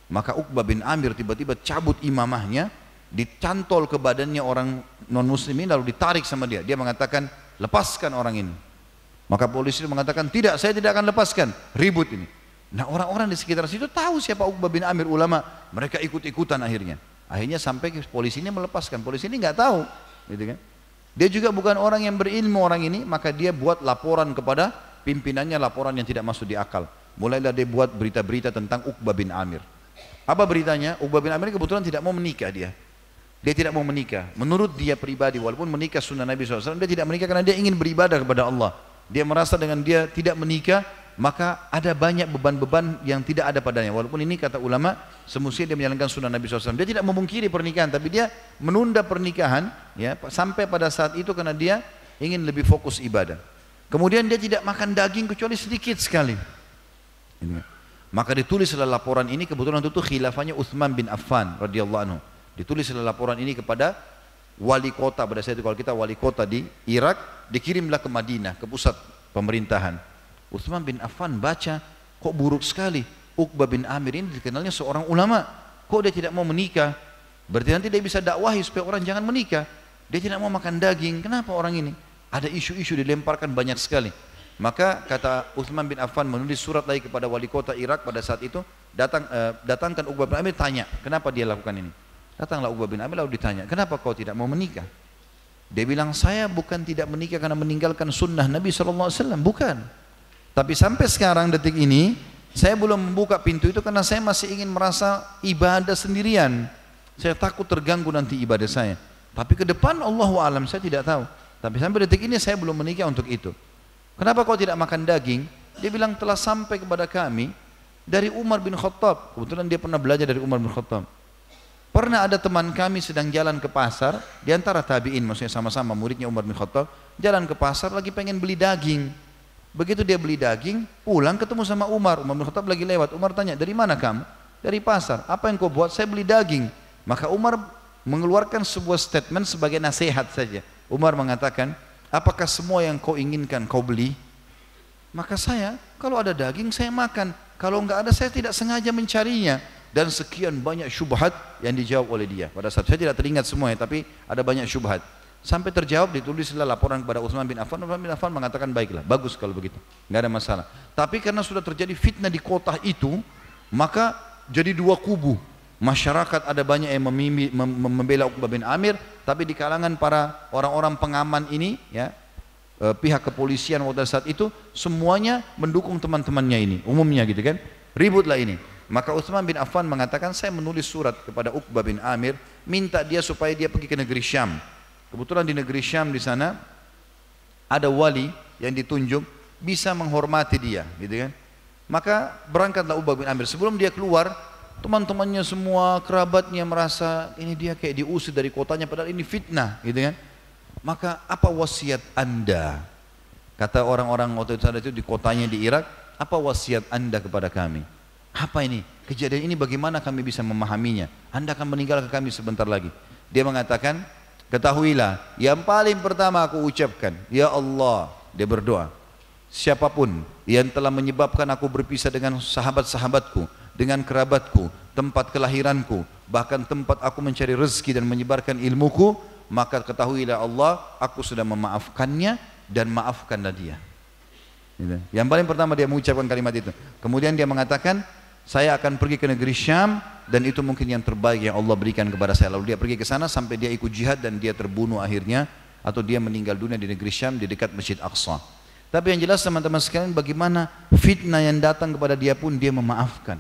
Maka Uqbah bin Amir tiba-tiba cabut imamahnya, dicantol ke badannya orang non muslimin lalu ditarik sama dia. Dia mengatakan, lepaskan orang ini. Maka polisi mengatakan, tidak, saya tidak akan lepaskan. Ribut ini. Nah orang-orang di sekitar situ tahu siapa Uqbah bin Amir ulama. Mereka ikut-ikutan akhirnya. Akhirnya sampai polisi ini melepaskan. Polisi ini nggak tahu, gitu kan? Dia juga bukan orang yang berilmu orang ini, maka dia buat laporan kepada pimpinannya laporan yang tidak masuk di akal. Mulailah dia buat berita-berita tentang Uqbah bin Amir. Apa beritanya? Uqbah bin Amir kebetulan tidak mau menikah dia. Dia tidak mau menikah. Menurut dia pribadi, walaupun menikah sunnah Nabi SAW, dia tidak menikah karena dia ingin beribadah kepada Allah. Dia merasa dengan dia tidak menikah, maka ada banyak beban-beban yang tidak ada padanya. Walaupun ini kata ulama, semestinya dia menjalankan sunnah Nabi SAW. Dia tidak memungkiri pernikahan, tapi dia menunda pernikahan ya sampai pada saat itu karena dia ingin lebih fokus ibadah. Kemudian dia tidak makan daging kecuali sedikit sekali. Maka ditulis dalam laporan ini kebetulan itu khilafahnya Uthman bin Affan radhiyallahu anhu. Ditulis dalam laporan ini kepada wali kota pada saat itu kalau kita wali kota di Irak dikirimlah ke Madinah ke pusat pemerintahan Uthman bin Affan baca, kok buruk sekali. Uqbah bin Amir ini dikenalnya seorang ulama. Kok dia tidak mau menikah? Berarti nanti dia bisa dakwahi supaya orang jangan menikah. Dia tidak mau makan daging. Kenapa orang ini? Ada isu-isu dilemparkan banyak sekali. Maka kata Uthman bin Affan menulis surat lagi kepada wali kota Irak pada saat itu, datang uh, datangkan Uqbah bin Amir tanya, kenapa dia lakukan ini? Datanglah Uqbah bin Amir lalu ditanya, kenapa kau tidak mau menikah? Dia bilang, saya bukan tidak menikah karena meninggalkan sunnah Nabi SAW, bukan. Tapi sampai sekarang detik ini, saya belum membuka pintu itu karena saya masih ingin merasa ibadah sendirian. Saya takut terganggu nanti ibadah saya. Tapi ke depan Allah alam saya tidak tahu. Tapi sampai detik ini saya belum menikah untuk itu. Kenapa kau tidak makan daging? Dia bilang telah sampai kepada kami dari Umar bin Khattab. Kebetulan dia pernah belajar dari Umar bin Khattab. Pernah ada teman kami sedang jalan ke pasar, di antara tabi'in maksudnya sama-sama muridnya Umar bin Khattab, jalan ke pasar lagi pengen beli daging. Begitu dia beli daging, pulang ketemu sama Umar. Umar bin Khattab lagi lewat. Umar tanya, dari mana kamu? Dari pasar. Apa yang kau buat? Saya beli daging. Maka Umar mengeluarkan sebuah statement sebagai nasihat saja. Umar mengatakan, apakah semua yang kau inginkan kau beli? Maka saya, kalau ada daging saya makan. Kalau enggak ada saya tidak sengaja mencarinya. Dan sekian banyak syubhat yang dijawab oleh dia. Pada saat saya tidak teringat semuanya, tapi ada banyak syubhat. Sampai terjawab ditulislah laporan kepada Utsman bin Affan. Utsman bin Affan mengatakan baiklah, bagus kalau begitu, nggak ada masalah. Tapi karena sudah terjadi fitnah di kota itu, maka jadi dua kubu. Masyarakat ada banyak yang membela Uqbah bin Amir, tapi di kalangan para orang-orang pengaman ini, ya eh, pihak kepolisian pada saat itu semuanya mendukung teman-temannya ini, umumnya gitu kan, ributlah ini. Maka Utsman bin Affan mengatakan saya menulis surat kepada Uqbah bin Amir, minta dia supaya dia pergi ke negeri Syam. Kebetulan di negeri Syam di sana ada wali yang ditunjuk bisa menghormati dia, gitu kan. Maka berangkatlah Uqbah bin Amir. Sebelum dia keluar, teman-temannya semua kerabatnya merasa ini dia kayak diusir dari kotanya padahal ini fitnah gitu kan? Maka apa wasiat anda? Kata orang-orang waktu itu di kotanya di Irak apa wasiat anda kepada kami? Apa ini? Kejadian ini bagaimana kami bisa memahaminya? Anda akan meninggal ke kami sebentar lagi. Dia mengatakan ketahuilah yang paling pertama aku ucapkan ya Allah dia berdoa siapapun yang telah menyebabkan aku berpisah dengan sahabat-sahabatku dengan kerabatku, tempat kelahiranku, bahkan tempat aku mencari rezeki dan menyebarkan ilmuku, maka ketahuilah Allah, aku sudah memaafkannya dan maafkanlah dia. Yang paling pertama dia mengucapkan kalimat itu. Kemudian dia mengatakan, saya akan pergi ke negeri Syam dan itu mungkin yang terbaik yang Allah berikan kepada saya. Lalu dia pergi ke sana sampai dia ikut jihad dan dia terbunuh akhirnya atau dia meninggal dunia di negeri Syam di dekat Masjid Aqsa. Tapi yang jelas teman-teman sekalian bagaimana fitnah yang datang kepada dia pun dia memaafkan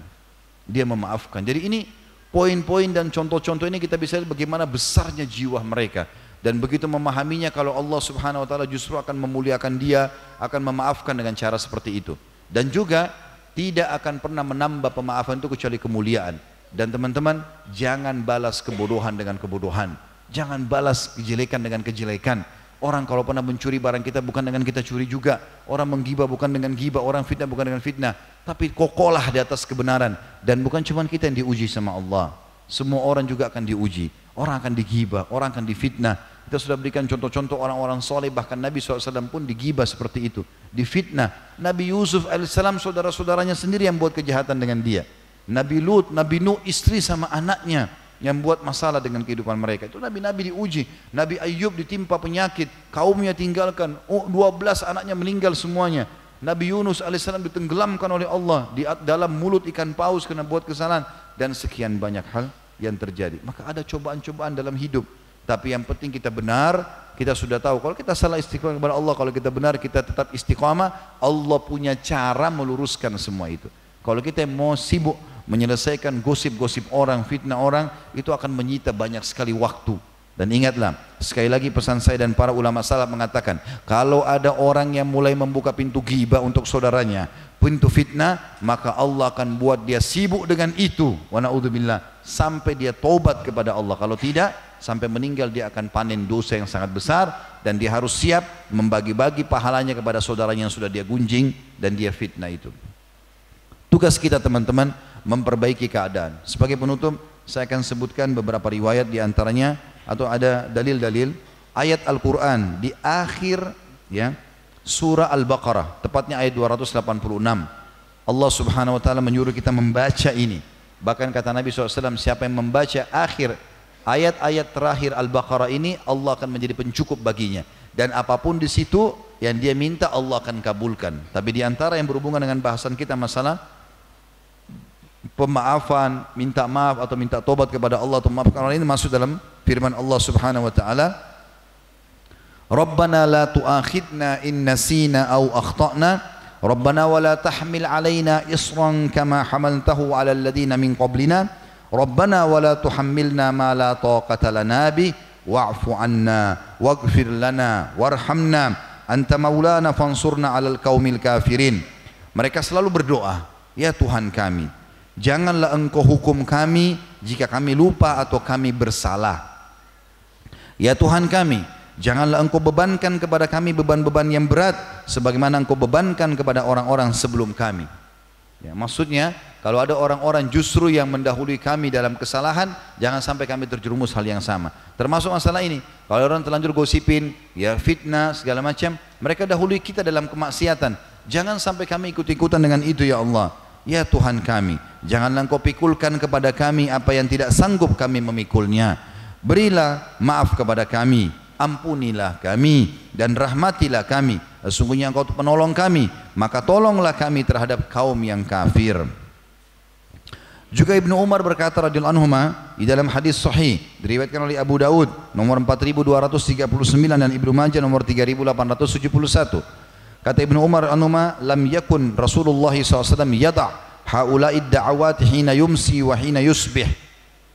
dia memaafkan. Jadi ini poin-poin dan contoh-contoh ini kita bisa lihat bagaimana besarnya jiwa mereka dan begitu memahaminya kalau Allah Subhanahu wa taala justru akan memuliakan dia, akan memaafkan dengan cara seperti itu. Dan juga tidak akan pernah menambah pemaafan itu kecuali kemuliaan. Dan teman-teman, jangan balas kebodohan dengan kebodohan. Jangan balas kejelekan dengan kejelekan. Orang kalau pernah mencuri barang kita bukan dengan kita curi juga. Orang menggibah bukan dengan gibah, orang fitnah bukan dengan fitnah. Tapi kokolah di atas kebenaran. Dan bukan cuma kita yang diuji sama Allah. Semua orang juga akan diuji. Orang akan digibah, orang akan difitnah. Kita sudah berikan contoh-contoh orang-orang soleh, bahkan Nabi SAW pun digibah seperti itu. Difitnah. Nabi Yusuf AS saudara-saudaranya sendiri yang buat kejahatan dengan dia. Nabi Lut, Nabi Nuh istri sama anaknya yang buat masalah dengan kehidupan mereka. Itu Nabi-Nabi diuji. Nabi Ayub ditimpa penyakit, kaumnya tinggalkan, oh, 12 anaknya meninggal semuanya. Nabi Yunus alaihissalam ditenggelamkan oleh Allah di dalam mulut ikan paus kena buat kesalahan dan sekian banyak hal yang terjadi. Maka ada cobaan-cobaan dalam hidup. Tapi yang penting kita benar, kita sudah tahu kalau kita salah istiqomah kepada Allah, kalau kita benar kita tetap istiqomah, Allah punya cara meluruskan semua itu. Kalau kita mau sibuk menyelesaikan gosip-gosip orang, fitnah orang, itu akan menyita banyak sekali waktu. Dan ingatlah, sekali lagi pesan saya dan para ulama salaf mengatakan, kalau ada orang yang mulai membuka pintu ghibah untuk saudaranya, pintu fitnah, maka Allah akan buat dia sibuk dengan itu. Wa na'udzubillah, sampai dia tobat kepada Allah. Kalau tidak, sampai meninggal dia akan panen dosa yang sangat besar dan dia harus siap membagi-bagi pahalanya kepada saudaranya yang sudah dia gunjing dan dia fitnah itu. Tugas kita teman-teman memperbaiki keadaan. Sebagai penutup, saya akan sebutkan beberapa riwayat di antaranya atau ada dalil-dalil ayat Al-Qur'an di akhir ya surah Al-Baqarah, tepatnya ayat 286. Allah Subhanahu wa taala menyuruh kita membaca ini. Bahkan kata Nabi SAW, siapa yang membaca akhir ayat-ayat terakhir Al-Baqarah ini Allah akan menjadi pencukup baginya dan apa pun di situ yang dia minta Allah akan kabulkan. Tapi di antara yang berhubungan dengan bahasan kita masalah pemaafan, minta maaf atau minta tobat kepada Allah atau maafkan orang ini masuk dalam firman Allah Subhanahu wa taala. Rabbana la tu'akhidna in nasina aw akhtana. Rabbana wa la tahmil alaina isran kama hamaltahu ala alladhina min qablina. Rabbana wa la tuhammilna ma la taqata lana bi. Wa'fu anna waghfir lana warhamna. Anta maulana fansurna 'alal qaumil kafirin. Mereka selalu berdoa ya Tuhan kami janganlah engkau hukum kami jika kami lupa atau kami bersalah ya Tuhan kami Janganlah engkau bebankan kepada kami beban-beban yang berat sebagaimana engkau bebankan kepada orang-orang sebelum kami. Ya, maksudnya kalau ada orang-orang justru yang mendahului kami dalam kesalahan, jangan sampai kami terjerumus hal yang sama. Termasuk masalah ini. Kalau orang terlanjur gosipin, ya fitnah segala macam, mereka dahului kita dalam kemaksiatan. Jangan sampai kami ikut-ikutan dengan itu ya Allah. Ya Tuhan kami, janganlah engkau pikulkan kepada kami apa yang tidak sanggup kami memikulnya. Berilah maaf kepada kami ampunilah kami dan rahmatilah kami. Sesungguhnya engkau penolong kami maka tolonglah kami terhadap kaum yang kafir. Juga Ibnu Umar berkata radhiyallahu anhu di dalam hadis sahih diriwayatkan oleh Abu Daud nomor 4239 dan Ibnu Majah nomor 3871 kata Ibnu Umar anhuma lam yakun Rasulullah SAW yada' haula'id da'awat hina yumsi wa hina yusbih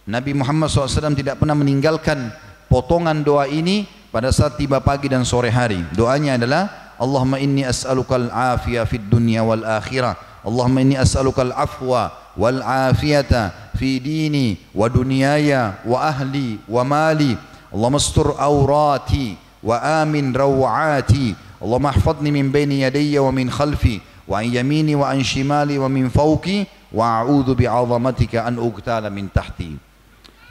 Nabi Muhammad SAW tidak pernah meninggalkan potongan doa ini pada saat tiba pagi dan sore hari. Doanya adalah Allahumma inni as'alukal afiyah fid dunya wal akhirah. Allahumma inni as'alukal afwa wal afiyata fi dini wa dunyaya wa ahli wa mali. Allahumma astur awrati wa amin rawati. Wa min khalfi wa an yamini wa an shimali wa min fawqi wa a'udhu bi'azamatika an ugtala min tahti.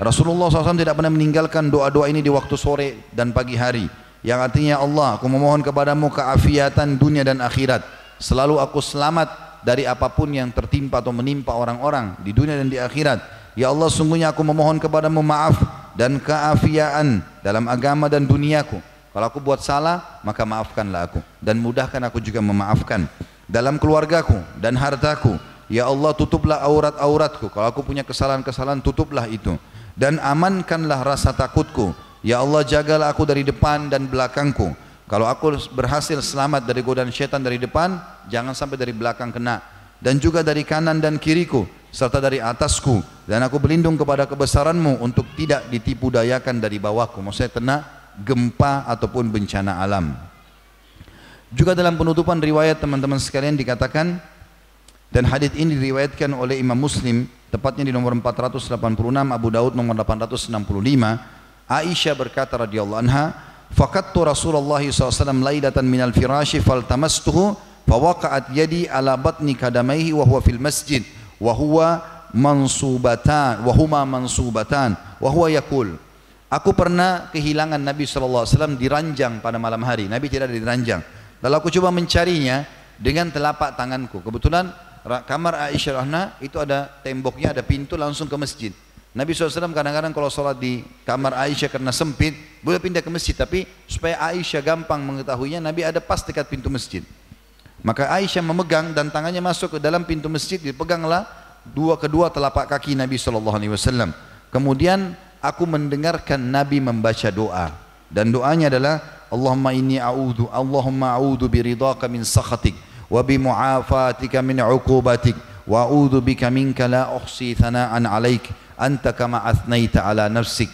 Rasulullah SAW tidak pernah meninggalkan doa-doa ini di waktu sore dan pagi hari. Yang artinya Allah, aku memohon kepadamu keafiatan dunia dan akhirat. Selalu aku selamat dari apa pun yang tertimpa atau menimpa orang-orang di dunia dan di akhirat. Ya Allah, sungguhnya aku memohon kepadamu maaf dan keafiaan dalam agama dan duniaku. Kalau aku buat salah, maka maafkanlah aku. Dan mudahkan aku juga memaafkan. Dalam keluargaku dan hartaku. Ya Allah, tutuplah aurat-auratku. Kalau aku punya kesalahan-kesalahan, tutuplah itu dan amankanlah rasa takutku. Ya Allah jagalah aku dari depan dan belakangku. Kalau aku berhasil selamat dari godaan syaitan dari depan, jangan sampai dari belakang kena. Dan juga dari kanan dan kiriku, serta dari atasku. Dan aku berlindung kepada kebesaranmu untuk tidak ditipu dayakan dari bawahku. Maksudnya kena gempa ataupun bencana alam. Juga dalam penutupan riwayat teman-teman sekalian dikatakan, dan hadis ini diriwayatkan oleh Imam Muslim tepatnya di nomor 486 Abu Daud nomor 865 Aisyah berkata radhiyallahu anha faqattu Rasulullah SAW lailatan minal firashi faltamastuhu fawaqa'at yadi ala batni kadamaihi wa huwa fil masjid wa huwa mansubatan wa huma mansubatan wa huwa Aku pernah kehilangan Nabi SAW di ranjang pada malam hari. Nabi tidak ada di ranjang. Lalu aku coba mencarinya dengan telapak tanganku. Kebetulan kamar Aisyah Rahna itu ada temboknya, ada pintu langsung ke masjid. Nabi SAW kadang-kadang kalau sholat di kamar Aisyah karena sempit, boleh pindah ke masjid. Tapi supaya Aisyah gampang mengetahuinya, Nabi ada pas dekat pintu masjid. Maka Aisyah memegang dan tangannya masuk ke dalam pintu masjid, dipeganglah dua kedua telapak kaki Nabi SAW. Kemudian aku mendengarkan Nabi membaca doa. Dan doanya adalah, Allahumma inni a'udhu, Allahumma a'udhu biridaka min sakhatik wa bi mu'afatika min 'uqubatik wa a'udzu bika minka la uhsi thana'an 'alaik anta kama athnaita 'ala nafsik.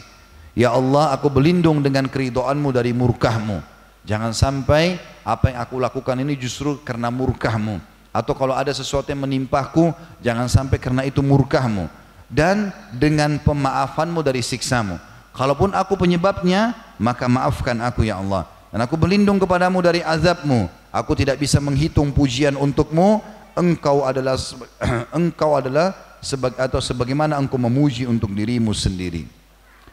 Ya Allah aku berlindung dengan keridhaanmu dari murkahmu. Jangan sampai apa yang aku lakukan ini justru karena murkahmu. Atau kalau ada sesuatu yang menimpaku jangan sampai karena itu murkahmu dan dengan pemaafanmu dari siksamu kalaupun aku penyebabnya maka maafkan aku ya Allah dan aku berlindung kepadamu dari azabmu Aku tidak bisa menghitung pujian untukmu. Engkau adalah engkau adalah atau sebagaimana engkau memuji untuk dirimu sendiri.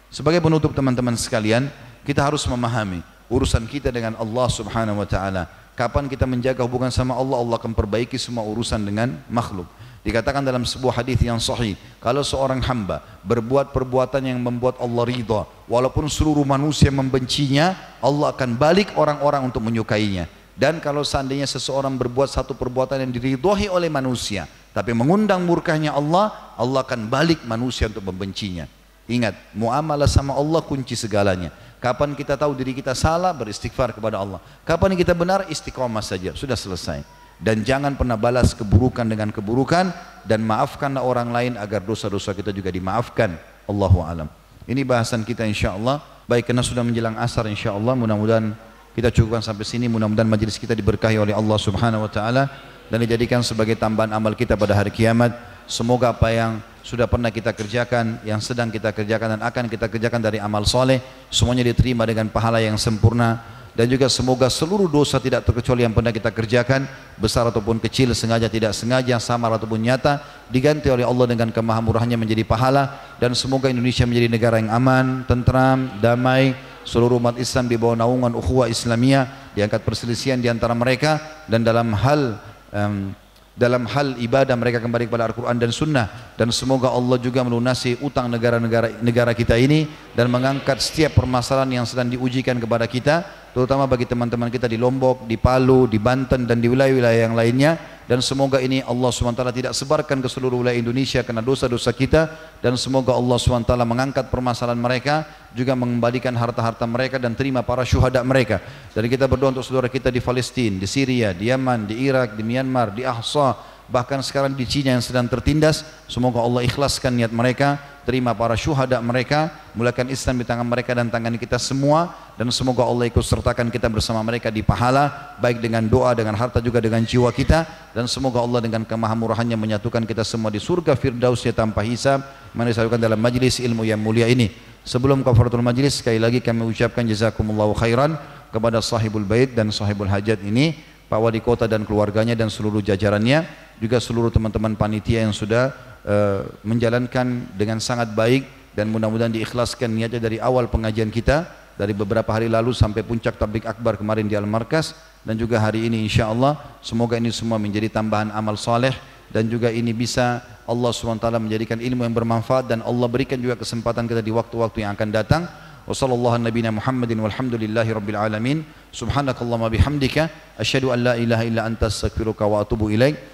Sebagai penutup teman-teman sekalian, kita harus memahami urusan kita dengan Allah Subhanahu wa taala. Kapan kita menjaga hubungan sama Allah, Allah akan perbaiki semua urusan dengan makhluk. Dikatakan dalam sebuah hadis yang sahih, kalau seorang hamba berbuat perbuatan yang membuat Allah ridha, walaupun seluruh manusia membencinya, Allah akan balik orang-orang untuk menyukainya. Dan kalau seandainya seseorang berbuat satu perbuatan yang diridhoi oleh manusia, tapi mengundang murkahnya Allah, Allah akan balik manusia untuk membencinya. Ingat, muamalah sama Allah kunci segalanya. Kapan kita tahu diri kita salah, beristighfar kepada Allah. Kapan kita benar, istiqomah saja, sudah selesai dan jangan pernah balas keburukan dengan keburukan dan maafkanlah orang lain agar dosa-dosa kita juga dimaafkan. Allahu alam. Ini bahasan kita insyaallah. Baik karena sudah menjelang asar insyaallah mudah-mudahan kita cukupkan sampai sini. Mudah-mudahan majlis kita diberkahi oleh Allah subhanahu wa ta'ala dan dijadikan sebagai tambahan amal kita pada hari kiamat. Semoga apa yang sudah pernah kita kerjakan, yang sedang kita kerjakan dan akan kita kerjakan dari amal soleh semuanya diterima dengan pahala yang sempurna dan juga semoga seluruh dosa tidak terkecuali yang pernah kita kerjakan besar ataupun kecil sengaja tidak sengaja samar ataupun nyata diganti oleh Allah dengan kemahamurahannya menjadi pahala. Dan semoga Indonesia menjadi negara yang aman, tentram, damai. Seluruh umat Islam di bawah naungan ukhuwah Islamiyah diangkat perselisihan di antara mereka dan dalam hal um, dalam hal ibadah mereka kembali kepada Al-Quran dan Sunnah. Dan semoga Allah juga melunasi utang negara-negara negara kita ini dan mengangkat setiap permasalahan yang sedang diujikan kepada kita terutama bagi teman-teman kita di Lombok, di Palu, di Banten dan di wilayah-wilayah yang lainnya. Dan semoga ini Allah SWT tidak sebarkan ke seluruh wilayah Indonesia karena dosa-dosa kita. Dan semoga Allah SWT mengangkat permasalahan mereka juga mengembalikan harta-harta mereka dan terima para syuhada mereka. Dan kita berdoa untuk saudara kita di Palestina, di Syria, di Yaman, di Irak, di Myanmar, di Ahsa bahkan sekarang di Cina yang sedang tertindas semoga Allah ikhlaskan niat mereka terima para syuhada mereka mulakan Islam di tangan mereka dan tangan kita semua dan semoga Allah ikut sertakan kita bersama mereka di pahala baik dengan doa dengan harta juga dengan jiwa kita dan semoga Allah dengan kemahamurahannya menyatukan kita semua di surga firdausnya tanpa hisab mana disalukan dalam majlis ilmu yang mulia ini. Sebelum kafaratul majlis sekali lagi kami ucapkan jazakumullahu khairan kepada sahibul bait dan sahibul hajat ini Pak Wali Kota dan keluarganya dan seluruh jajarannya juga seluruh teman-teman panitia yang sudah uh, menjalankan dengan sangat baik dan mudah-mudahan diikhlaskan niatnya dari awal pengajian kita dari beberapa hari lalu sampai puncak tablik akbar kemarin di Al-Markas dan juga hari ini insya Allah semoga ini semua menjadi tambahan amal saleh dan juga ini bisa Allah SWT menjadikan ilmu yang bermanfaat dan Allah berikan juga kesempatan kita di waktu-waktu yang akan datang وصلى الله على نبينا محمد والحمد لله رب العالمين سبحانك اللهم بحمدك أشهد أن لا إله إلا أنت أستغفرك وأتوب إليك